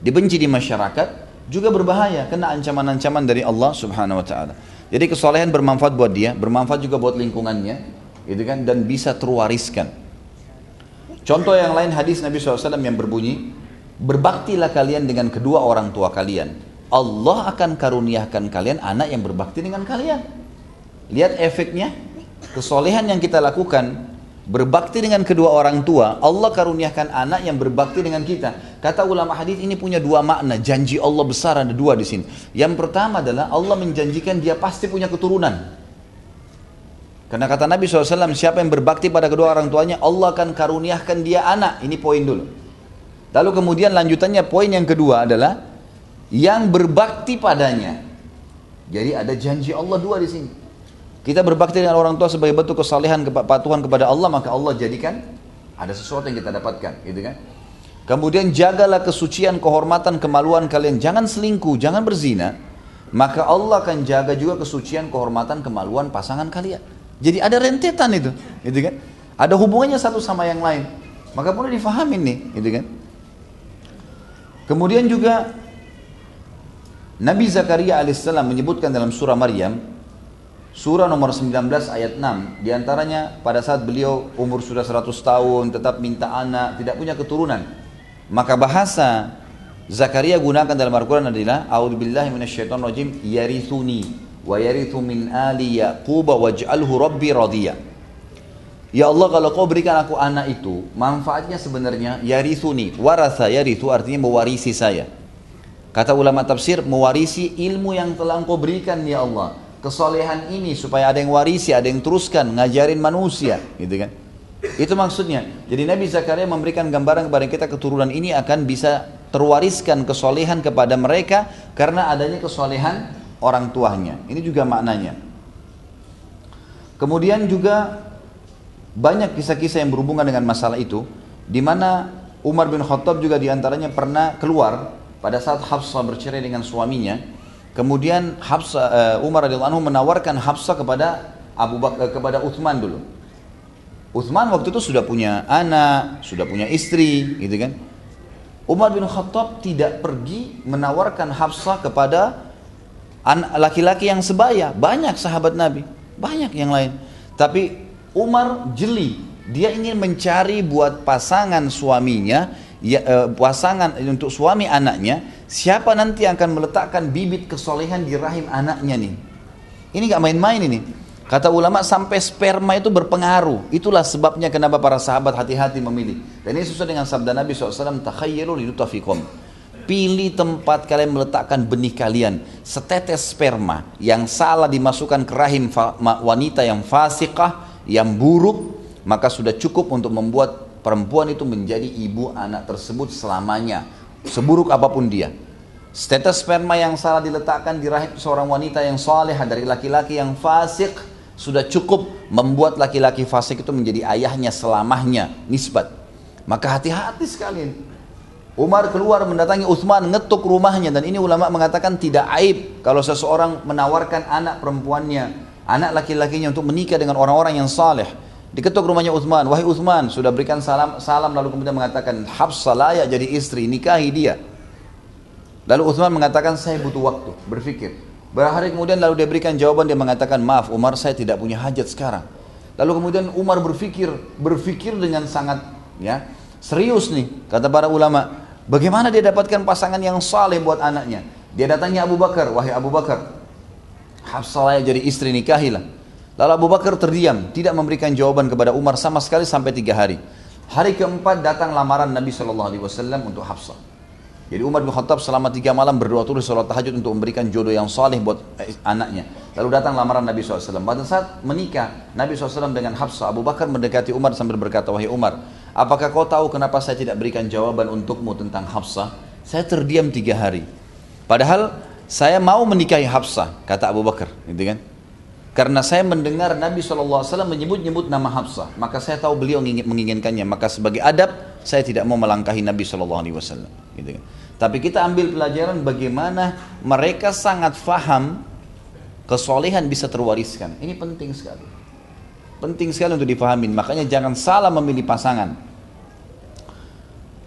Dibenci di masyarakat, juga berbahaya, kena ancaman-ancaman dari Allah subhanahu wa ta'ala. Jadi kesolehan bermanfaat buat dia, bermanfaat juga buat lingkungannya, gitu kan, dan bisa terwariskan. Contoh yang lain hadis Nabi SAW yang berbunyi, Berbaktilah kalian dengan kedua orang tua kalian. Allah akan karuniakan kalian anak yang berbakti dengan kalian. Lihat efeknya, kesolehan yang kita lakukan, berbakti dengan kedua orang tua, Allah karuniakan anak yang berbakti dengan kita. Kata ulama hadis ini punya dua makna, janji Allah besar ada dua di sini. Yang pertama adalah Allah menjanjikan dia pasti punya keturunan. Karena kata Nabi SAW, siapa yang berbakti pada kedua orang tuanya, Allah akan karuniakan dia anak. Ini poin dulu. Lalu kemudian lanjutannya poin yang kedua adalah yang berbakti padanya. Jadi ada janji Allah dua di sini. Kita berbakti dengan orang tua sebagai bentuk kesalehan kepatuhan kepada Allah maka Allah jadikan ada sesuatu yang kita dapatkan, gitu kan? Kemudian jagalah kesucian, kehormatan, kemaluan kalian. Jangan selingkuh, jangan berzina. Maka Allah akan jaga juga kesucian, kehormatan, kemaluan pasangan kalian. Jadi ada rentetan itu, gitu kan? Ada hubungannya satu sama yang lain. Maka boleh difahamin nih, gitu kan? Kemudian juga Nabi Zakaria alaihissalam menyebutkan dalam surah Maryam surah nomor 19 ayat 6 di antaranya pada saat beliau umur sudah 100 tahun tetap minta anak tidak punya keturunan. Maka bahasa Zakaria gunakan dalam Al-Quran adalah A'udzubillahi minasyaitonirrajim yarithuni wa yarithu min ali yaquba waj'alhu rabbi radhiya Ya Allah kalau kau berikan aku anak itu, manfaatnya sebenarnya yarithuni, warasa yarithu artinya mewarisi saya. Kata ulama tafsir, mewarisi ilmu yang telah engkau berikan ya Allah. Kesolehan ini supaya ada yang warisi, ada yang teruskan, ngajarin manusia, gitu kan. Itu maksudnya. Jadi Nabi Zakaria memberikan gambaran kepada kita keturunan ini akan bisa terwariskan kesolehan kepada mereka karena adanya kesolehan orang tuanya. Ini juga maknanya. Kemudian juga banyak kisah-kisah yang berhubungan dengan masalah itu, di mana Umar bin Khattab juga di antaranya pernah keluar pada saat Hafsah bercerai dengan suaminya. Kemudian Hafsah, uh, Umar radhiyallahu anhu menawarkan Hafsah kepada Abu Bakar uh, kepada Uthman dulu. Uthman waktu itu sudah punya anak, sudah punya istri, gitu kan. Umar bin Khattab tidak pergi menawarkan Hafsah kepada laki-laki yang sebaya. Banyak sahabat Nabi, banyak yang lain. Tapi Umar jeli, dia ingin mencari buat pasangan suaminya, ya, eh, pasangan untuk suami anaknya, siapa nanti akan meletakkan bibit kesolehan di rahim anaknya nih. Ini gak main-main ini. Kata ulama sampai sperma itu berpengaruh. Itulah sebabnya kenapa para sahabat hati-hati memilih. Dan ini sesuai dengan sabda Nabi SAW, takhayyalu lidutafikum. Pilih tempat kalian meletakkan benih kalian. Setetes sperma yang salah dimasukkan ke rahim wanita yang fasikah, yang buruk maka sudah cukup untuk membuat perempuan itu menjadi ibu anak tersebut selamanya. Seburuk apa pun dia. Status sperma yang salah diletakkan di rahim seorang wanita yang saleh dari laki-laki yang fasik sudah cukup membuat laki-laki fasik itu menjadi ayahnya selamanya nisbat. Maka hati-hati sekalian. Umar keluar mendatangi Uthman ngetuk rumahnya. Dan ini ulama mengatakan tidak aib kalau seseorang menawarkan anak perempuannya anak laki-lakinya untuk menikah dengan orang-orang yang saleh. Diketuk rumahnya Uthman, wahai Uthman, sudah berikan salam, salam lalu kemudian mengatakan, Hafsah layak jadi istri, nikahi dia. Lalu Uthman mengatakan, saya butuh waktu, berpikir. Berhari kemudian lalu dia berikan jawaban, dia mengatakan, maaf Umar, saya tidak punya hajat sekarang. Lalu kemudian Umar berpikir, berpikir dengan sangat ya serius nih, kata para ulama, bagaimana dia dapatkan pasangan yang saleh buat anaknya. Dia datangnya Abu Bakar, wahai Abu Bakar, Hafsah jadi istri nikahilah. Lalu Abu Bakar terdiam, tidak memberikan jawaban kepada Umar sama sekali sampai tiga hari. Hari keempat datang lamaran Nabi Shallallahu Alaihi Wasallam untuk Hafsah. Jadi Umar bin Khattab selama tiga malam berdoa terus sholat tahajud untuk memberikan jodoh yang saleh buat eh, anaknya. Lalu datang lamaran Nabi SAW. Pada saat menikah, Nabi SAW dengan Hafsah, Abu Bakar mendekati Umar sambil berkata, Wahai Umar, apakah kau tahu kenapa saya tidak berikan jawaban untukmu tentang Hafsah? Saya terdiam tiga hari. Padahal saya mau menikahi Hafsah, kata Abu Bakar, gitu kan? Karena saya mendengar Nabi SAW menyebut-nyebut nama Hafsah, maka saya tahu beliau menginginkannya. Maka sebagai adab, saya tidak mau melangkahi Nabi SAW. Gitu kan? Tapi kita ambil pelajaran bagaimana mereka sangat faham kesolehan bisa terwariskan. Ini penting sekali. Penting sekali untuk dipahamin. Makanya jangan salah memilih pasangan.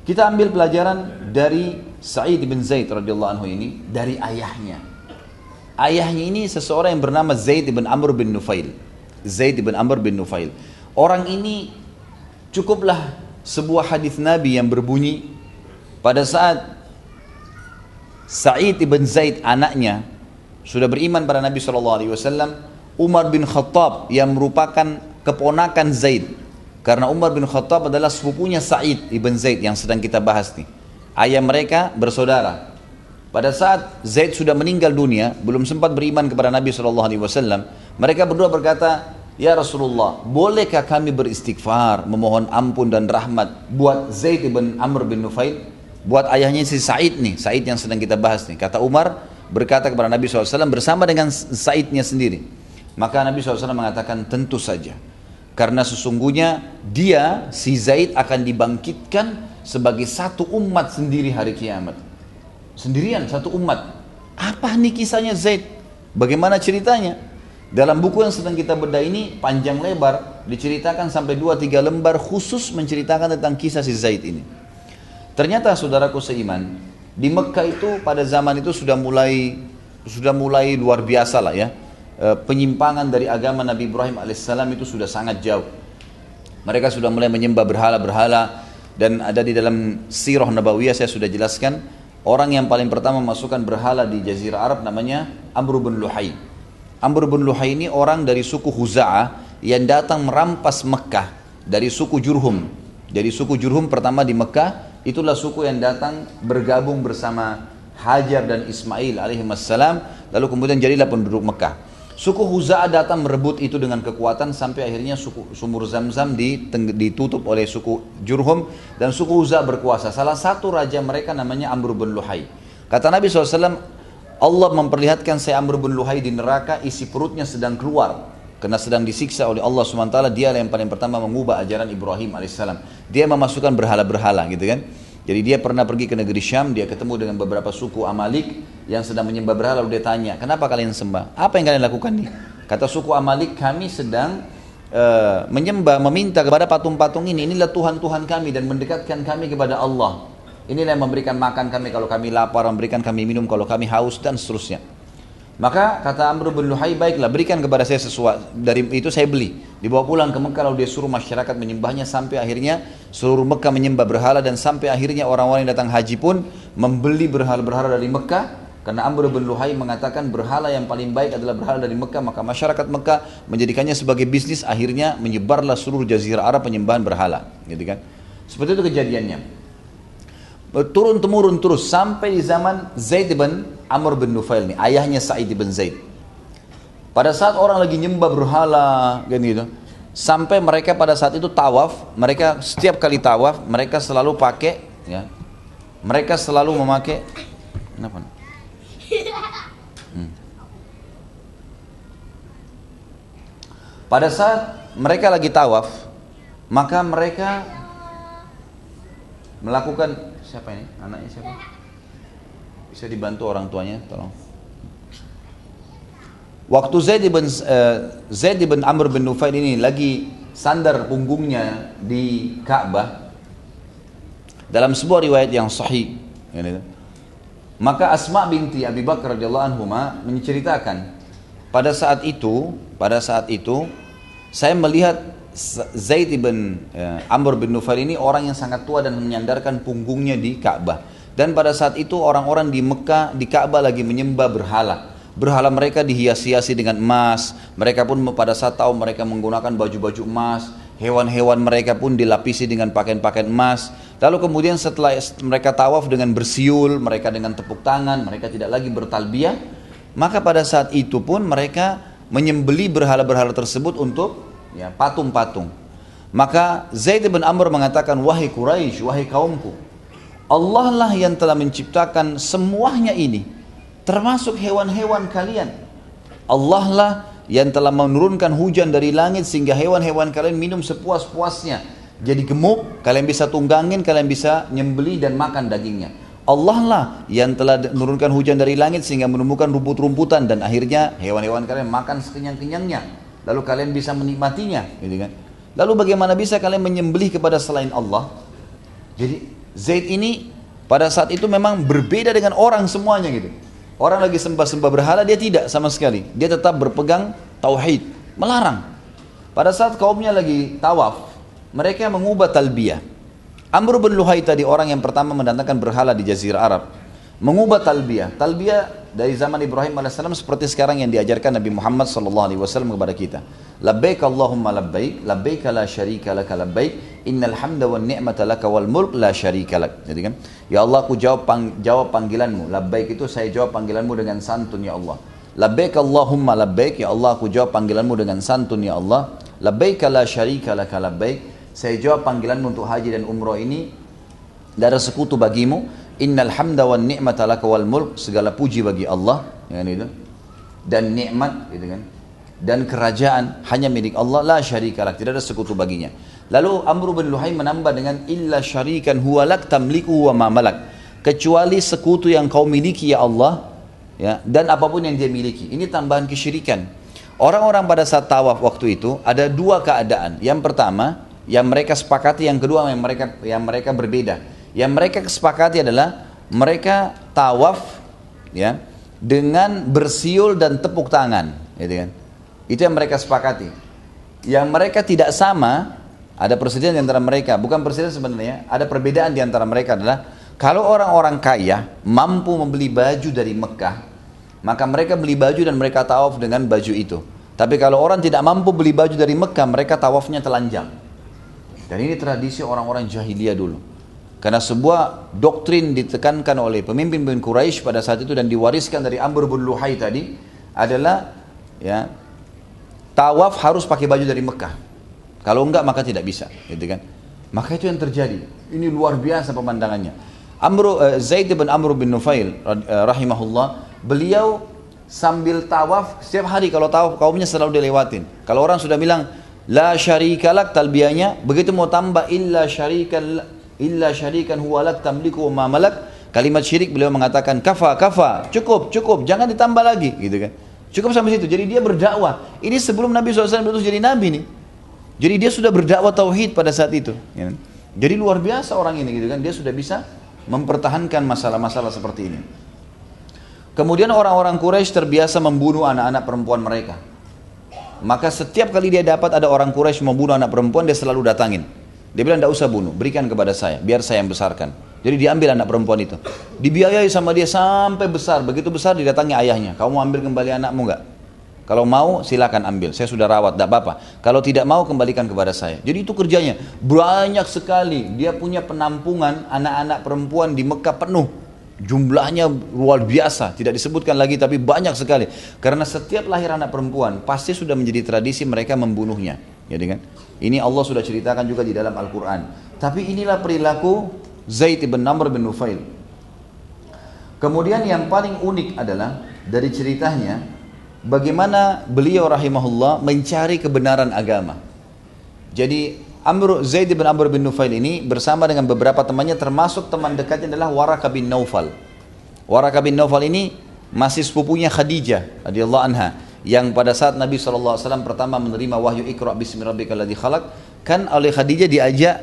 Kita ambil pelajaran dari Sa'id bin Zaid radhiyallahu anhu ini dari ayahnya. Ayahnya ini seseorang yang bernama Zaid bin Amr bin Nufail. Zaid bin Amr bin Nufail. Orang ini cukuplah sebuah hadis Nabi yang berbunyi pada saat Sa'id bin Zaid anaknya sudah beriman pada Nabi SAW Umar bin Khattab yang merupakan keponakan Zaid karena Umar bin Khattab adalah sepupunya Sa'id ibn Zaid yang sedang kita bahas nih ayah mereka bersaudara. Pada saat Zaid sudah meninggal dunia, belum sempat beriman kepada Nabi SAW, mereka berdua berkata, Ya Rasulullah, bolehkah kami beristighfar, memohon ampun dan rahmat buat Zaid bin Amr bin Nufail? Buat ayahnya si Said nih, Said yang sedang kita bahas nih. Kata Umar berkata kepada Nabi SAW bersama dengan Saidnya sendiri. Maka Nabi SAW mengatakan tentu saja. Karena sesungguhnya dia, si Zaid akan dibangkitkan sebagai satu umat sendiri hari kiamat. Sendirian satu umat. Apa nih kisahnya Zaid? Bagaimana ceritanya? Dalam buku yang sedang kita bedah ini panjang lebar diceritakan sampai 2-3 lembar khusus menceritakan tentang kisah si Zaid ini. Ternyata saudaraku seiman, di Mekah itu pada zaman itu sudah mulai sudah mulai luar biasa lah ya. E, penyimpangan dari agama Nabi Ibrahim alaihissalam itu sudah sangat jauh. Mereka sudah mulai menyembah berhala-berhala, dan ada di dalam sirah nabawiyah saya sudah jelaskan orang yang paling pertama masukkan berhala di jazirah Arab namanya Amr bin Luhai Amr bin Luhai ini orang dari suku Huza'ah yang datang merampas Mekah dari suku Jurhum. Jadi suku Jurhum pertama di Mekah itulah suku yang datang bergabung bersama Hajar dan Ismail alaihissalam lalu kemudian jadilah penduduk Mekah. Suku Huza'ah datang merebut itu dengan kekuatan sampai akhirnya suku sumur Zamzam ditutup oleh suku Jurhum dan suku Huza'ah berkuasa. Salah satu raja mereka namanya Amr bin Luhai. Kata Nabi SAW, Allah memperlihatkan saya Amr bin Luhai di neraka isi perutnya sedang keluar karena sedang disiksa oleh Allah SWT dia yang paling pertama mengubah ajaran Ibrahim alaihissalam dia memasukkan berhala-berhala gitu kan jadi dia pernah pergi ke negeri Syam, dia ketemu dengan beberapa suku Amalik yang sedang menyembah berhala, lalu dia tanya, kenapa kalian sembah? Apa yang kalian lakukan nih? Kata suku Amalik, kami sedang uh, menyembah, meminta kepada patung-patung ini, inilah Tuhan-Tuhan kami dan mendekatkan kami kepada Allah. Inilah yang memberikan makan kami kalau kami lapar, memberikan kami minum kalau kami haus dan seterusnya. Maka kata Amr bin Luhai, baiklah berikan kepada saya sesuatu. Dari itu saya beli. Dibawa pulang ke Mekah lalu dia suruh masyarakat menyembahnya sampai akhirnya seluruh Mekah menyembah berhala dan sampai akhirnya orang-orang yang datang haji pun membeli berhala-berhala dari Mekah karena Amr bin Luhai mengatakan berhala yang paling baik adalah berhala dari Mekah maka masyarakat Mekah menjadikannya sebagai bisnis akhirnya menyebarlah seluruh jazirah Arab penyembahan berhala gitu kan seperti itu kejadiannya turun temurun terus sampai di zaman Zaid bin Amr bin Nufail nih, ayahnya Sa'id bin Zaid. Pada saat orang lagi nyembah berhala, kan gitu, sampai mereka pada saat itu tawaf, mereka setiap kali tawaf, mereka selalu pakai, ya, mereka selalu memakai, kenapa? Hmm. Pada saat mereka lagi tawaf, maka mereka melakukan siapa ini? Anaknya siapa? Bisa dibantu orang tuanya, tolong. Waktu Zaid bin uh, Zaid bin Amr bin Nufail ini lagi sandar punggungnya di Ka'bah dalam sebuah riwayat yang sahih maka Asma binti Abi Bakar radhiyallahu anhu menceritakan pada saat itu pada saat itu saya melihat Zaid bin uh, Amr bin Nufail ini orang yang sangat tua dan menyandarkan punggungnya di Ka'bah dan pada saat itu orang-orang di Mekah, di Ka'bah lagi menyembah berhala. Berhala mereka dihias-hiasi dengan emas. Mereka pun pada saat tahu mereka menggunakan baju-baju emas. Hewan-hewan mereka pun dilapisi dengan pakaian-pakaian emas. Lalu kemudian setelah mereka tawaf dengan bersiul, mereka dengan tepuk tangan, mereka tidak lagi bertalbiyah. Maka pada saat itu pun mereka menyembeli berhala-berhala tersebut untuk ya, patung-patung. Maka Zaid bin Amr mengatakan, wahai Quraisy, wahai kaumku, Allah lah yang telah menciptakan semuanya ini termasuk hewan-hewan kalian. Allah lah yang telah menurunkan hujan dari langit sehingga hewan-hewan kalian minum sepuas-puasnya. Jadi gemuk kalian bisa tunggangin kalian bisa nyembeli dan makan dagingnya. Allah lah yang telah menurunkan hujan dari langit sehingga menumbuhkan rumput-rumputan dan akhirnya hewan-hewan kalian makan sekenyang-kenyangnya. Lalu kalian bisa menikmatinya gitu kan? Lalu bagaimana bisa kalian menyembelih kepada selain Allah? Jadi Zaid ini pada saat itu memang berbeda dengan orang semuanya gitu. Orang lagi sembah-sembah berhala dia tidak sama sekali. Dia tetap berpegang tauhid, melarang. Pada saat kaumnya lagi tawaf, mereka mengubah talbiyah. Amr bin Luhai tadi orang yang pertama mendatangkan berhala di jazirah Arab mengubah talbiyah. Talbiyah dari zaman Ibrahim AS seperti sekarang yang diajarkan Nabi Muhammad SAW kepada kita. Labbaik Allahumma labbaik, labbaik la syarika laka labbaik, innal hamda wa ni'mata laka wal mulk la syarika lak. Jadi kan, ya Allah aku jawab pang, jawab panggilanmu. Labbaik itu saya jawab panggilanmu dengan santun ya Allah. Labbaik Allahumma labbaik, ya Allah aku jawab panggilanmu dengan santun ya Allah. Labbaik la syarika laka labbaik, saya jawab panggilanmu untuk haji dan umroh ini tidak sekutu bagimu Innal hamda wan ni'mata laka wal mulk segala puji bagi Allah ya kan itu dan nikmat gitu kan. Dan kerajaan hanya milik Allah la syarika lak tidak ada sekutu baginya. Lalu Amr bin Luhai menambah dengan illa syarikan huwa lak tamliku wa ma malak. Kecuali sekutu yang kau miliki ya Allah ya dan apa pun yang dia miliki. Ini tambahan kesyirikan. Orang-orang pada saat tawaf waktu itu ada dua keadaan. Yang pertama yang mereka sepakati yang kedua yang mereka yang mereka berbeda yang mereka kesepakati adalah mereka tawaf ya dengan bersiul dan tepuk tangan, gitu kan. Itu yang mereka sepakati. Yang mereka tidak sama, ada persediaan di antara mereka, bukan persediaan sebenarnya, ada perbedaan di antara mereka adalah kalau orang-orang kaya mampu membeli baju dari Mekah, maka mereka beli baju dan mereka tawaf dengan baju itu. Tapi kalau orang tidak mampu beli baju dari Mekah, mereka tawafnya telanjang. Dan ini tradisi orang-orang jahiliyah dulu. Karena sebuah doktrin ditekankan oleh pemimpin-pemimpin Quraisy pada saat itu dan diwariskan dari Amr bin Luhai tadi adalah ya tawaf harus pakai baju dari Mekah. Kalau enggak maka tidak bisa, gitu kan? Maka itu yang terjadi. Ini luar biasa pemandangannya. Amr uh, Zaid bin Amr bin Nufail uh, rahimahullah, beliau sambil tawaf setiap hari kalau tawaf kaumnya selalu dilewatin. Kalau orang sudah bilang la syarikalak talbiyahnya, begitu mau tambah illa syarikal illa syarikan huwa lak tamliku wa malak. Kalimat syirik beliau mengatakan kafa kafa cukup cukup jangan ditambah lagi gitu kan. Cukup sampai situ. Jadi dia berdakwah. Ini sebelum Nabi SAW berutus jadi Nabi nih. Jadi dia sudah berdakwah tauhid pada saat itu ya. Kan? jadi luar biasa orang ini gitu kan. Dia sudah bisa mempertahankan masalah-masalah seperti ini. Kemudian orang-orang Quraisy terbiasa membunuh anak-anak perempuan mereka. Maka setiap kali dia dapat ada orang Quraisy membunuh anak perempuan dia selalu datangin dia bilang tidak usah bunuh, berikan kepada saya, biar saya yang besarkan. Jadi diambil anak perempuan itu. Dibiayai sama dia sampai besar. Begitu besar didatangi ayahnya. Kamu ambil kembali anakmu enggak? Kalau mau silakan ambil. Saya sudah rawat, tidak apa-apa. Kalau tidak mau kembalikan kepada saya. Jadi itu kerjanya. Banyak sekali. Dia punya penampungan anak-anak perempuan di Mekah penuh. Jumlahnya luar biasa. Tidak disebutkan lagi tapi banyak sekali. Karena setiap lahir anak perempuan pasti sudah menjadi tradisi mereka membunuhnya. Jadi kan? Ini Allah sudah ceritakan juga di dalam Al-Quran. Tapi inilah perilaku Zaid bin Namr bin Nufail. Kemudian yang paling unik adalah dari ceritanya bagaimana beliau rahimahullah mencari kebenaran agama. Jadi Amr Zaid bin Amr bin Nufail ini bersama dengan beberapa temannya termasuk teman dekatnya adalah Waraka bin Naufal. Waraka bin Naufal ini masih sepupunya Khadijah radhiyallahu anha yang pada saat Nabi SAW pertama menerima wahyu Iqra bismi rabbikal khalaq kan oleh Khadijah diajak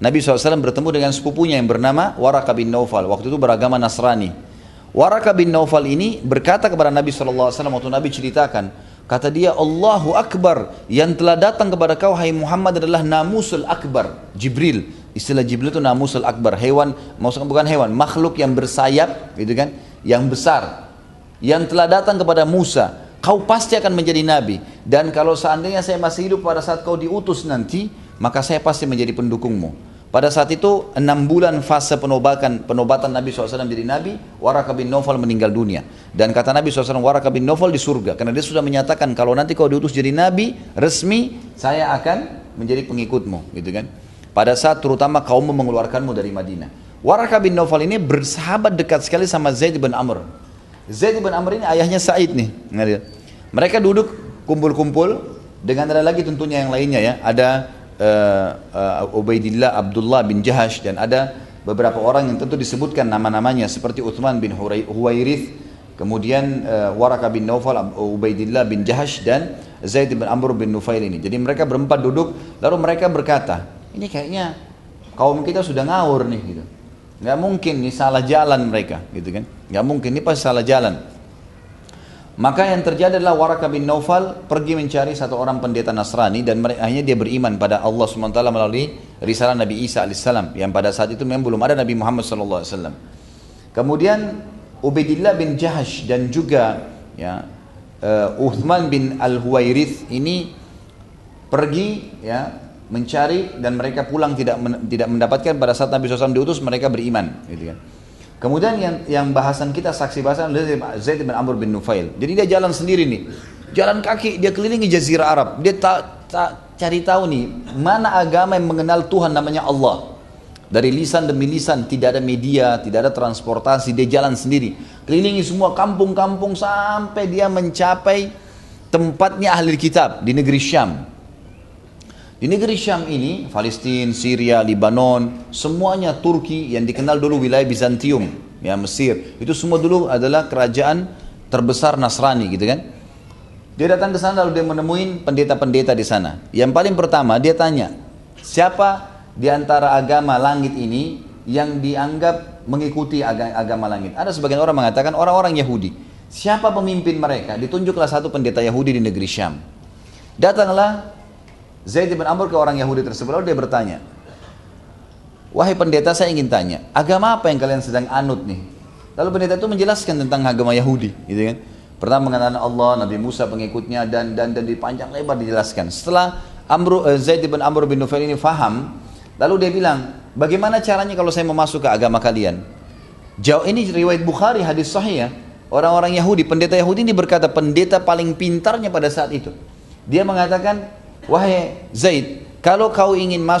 Nabi SAW bertemu dengan sepupunya yang bernama Waraka bin Naufal waktu itu beragama Nasrani. Waraka bin Naufal ini berkata kepada Nabi SAW waktu Nabi ceritakan kata dia Allahu Akbar yang telah datang kepada kau hai Muhammad adalah namusul akbar Jibril. Istilah Jibril itu namusul akbar hewan maksudnya bukan hewan makhluk yang bersayap gitu kan? Yang besar. Yang telah datang kepada Musa kau pasti akan menjadi nabi. Dan kalau seandainya saya masih hidup pada saat kau diutus nanti maka saya pasti menjadi pendukungmu. Pada saat itu enam bulan fase penobatan penobatan Nabi SAW menjadi Nabi Waraka bin Nawfal meninggal dunia. Dan kata Nabi SAW Waraka bin Nawfal di surga. Karena dia sudah menyatakan kalau nanti kau diutus jadi Nabi resmi saya akan menjadi pengikutmu gitu kan? Pada saat terutama kaum mengeluarkanmu dari Madinah. Waraka bin Nawfal ini bersahabat dekat sekali sama Zaid bin Amr Zaid bin Amr ini ayahnya Said nih. Mereka duduk kumpul-kumpul dengan ada lagi tentunya yang lainnya ya. Ada uh, uh, Ubaidillah Abdullah bin Jahash dan ada beberapa orang yang tentu disebutkan nama-namanya seperti Uthman bin Huwairith, kemudian uh, Waraka bin Naufal, Ubaidillah bin Jahash dan Zaid bin Amr bin Nufail ini. Jadi mereka berempat duduk lalu mereka berkata, ini kayaknya kaum kita sudah ngawur nih gitu. Nggak mungkin ini salah jalan mereka, gitu kan? Nggak mungkin ini pasti salah jalan. Maka yang terjadi adalah Waraka bin Naufal pergi mencari satu orang pendeta Nasrani dan akhirnya dia beriman pada Allah SWT melalui risalah Nabi Isa AS yang pada saat itu memang belum ada Nabi Muhammad SAW. Kemudian Ubaidillah bin Jahash dan juga ya, uh, Uthman bin Al-Huwairith ini pergi ya mencari dan mereka pulang tidak men, tidak mendapatkan pada saat Nabi SAW diutus mereka beriman gitu kan. Kemudian yang yang bahasan kita saksi bahasan adalah Zaid bin Amr bin Nufail. Jadi dia jalan sendiri nih. Jalan kaki dia kelilingi jazirah Arab. Dia tak ta, cari tahu nih mana agama yang mengenal Tuhan namanya Allah. Dari lisan demi lisan tidak ada media, tidak ada transportasi, dia jalan sendiri. Kelilingi semua kampung-kampung sampai dia mencapai tempatnya ahli kitab di negeri Syam. Di negeri Syam ini, Palestina, Syria, Lebanon, semuanya Turki yang dikenal dulu wilayah Bizantium, ya Mesir. Itu semua dulu adalah kerajaan terbesar Nasrani gitu kan. Dia datang ke sana lalu dia menemui pendeta-pendeta di sana. Yang paling pertama dia tanya, siapa di antara agama langit ini yang dianggap mengikuti agama langit? Ada sebagian orang mengatakan orang-orang Yahudi. Siapa pemimpin mereka? Ditunjuklah satu pendeta Yahudi di negeri Syam. Datanglah Zaid bin Amr ke orang Yahudi tersebut lalu dia bertanya, Wahai pendeta saya ingin tanya, agama apa yang kalian sedang anut nih? Lalu pendeta itu menjelaskan tentang agama Yahudi, gitu kan? Pertama mengatakan Allah, Nabi Musa pengikutnya dan dan dan dipanjang lebar dijelaskan. Setelah Amr, eh, Zaid bin Amr bin Nufail ini faham, lalu dia bilang, bagaimana caranya kalau saya mau masuk ke agama kalian? Jauh ini riwayat Bukhari hadis sahih ya. Orang-orang Yahudi, pendeta Yahudi ini berkata pendeta paling pintarnya pada saat itu. Dia mengatakan, wahai Zaid, kalau kau ingin masuk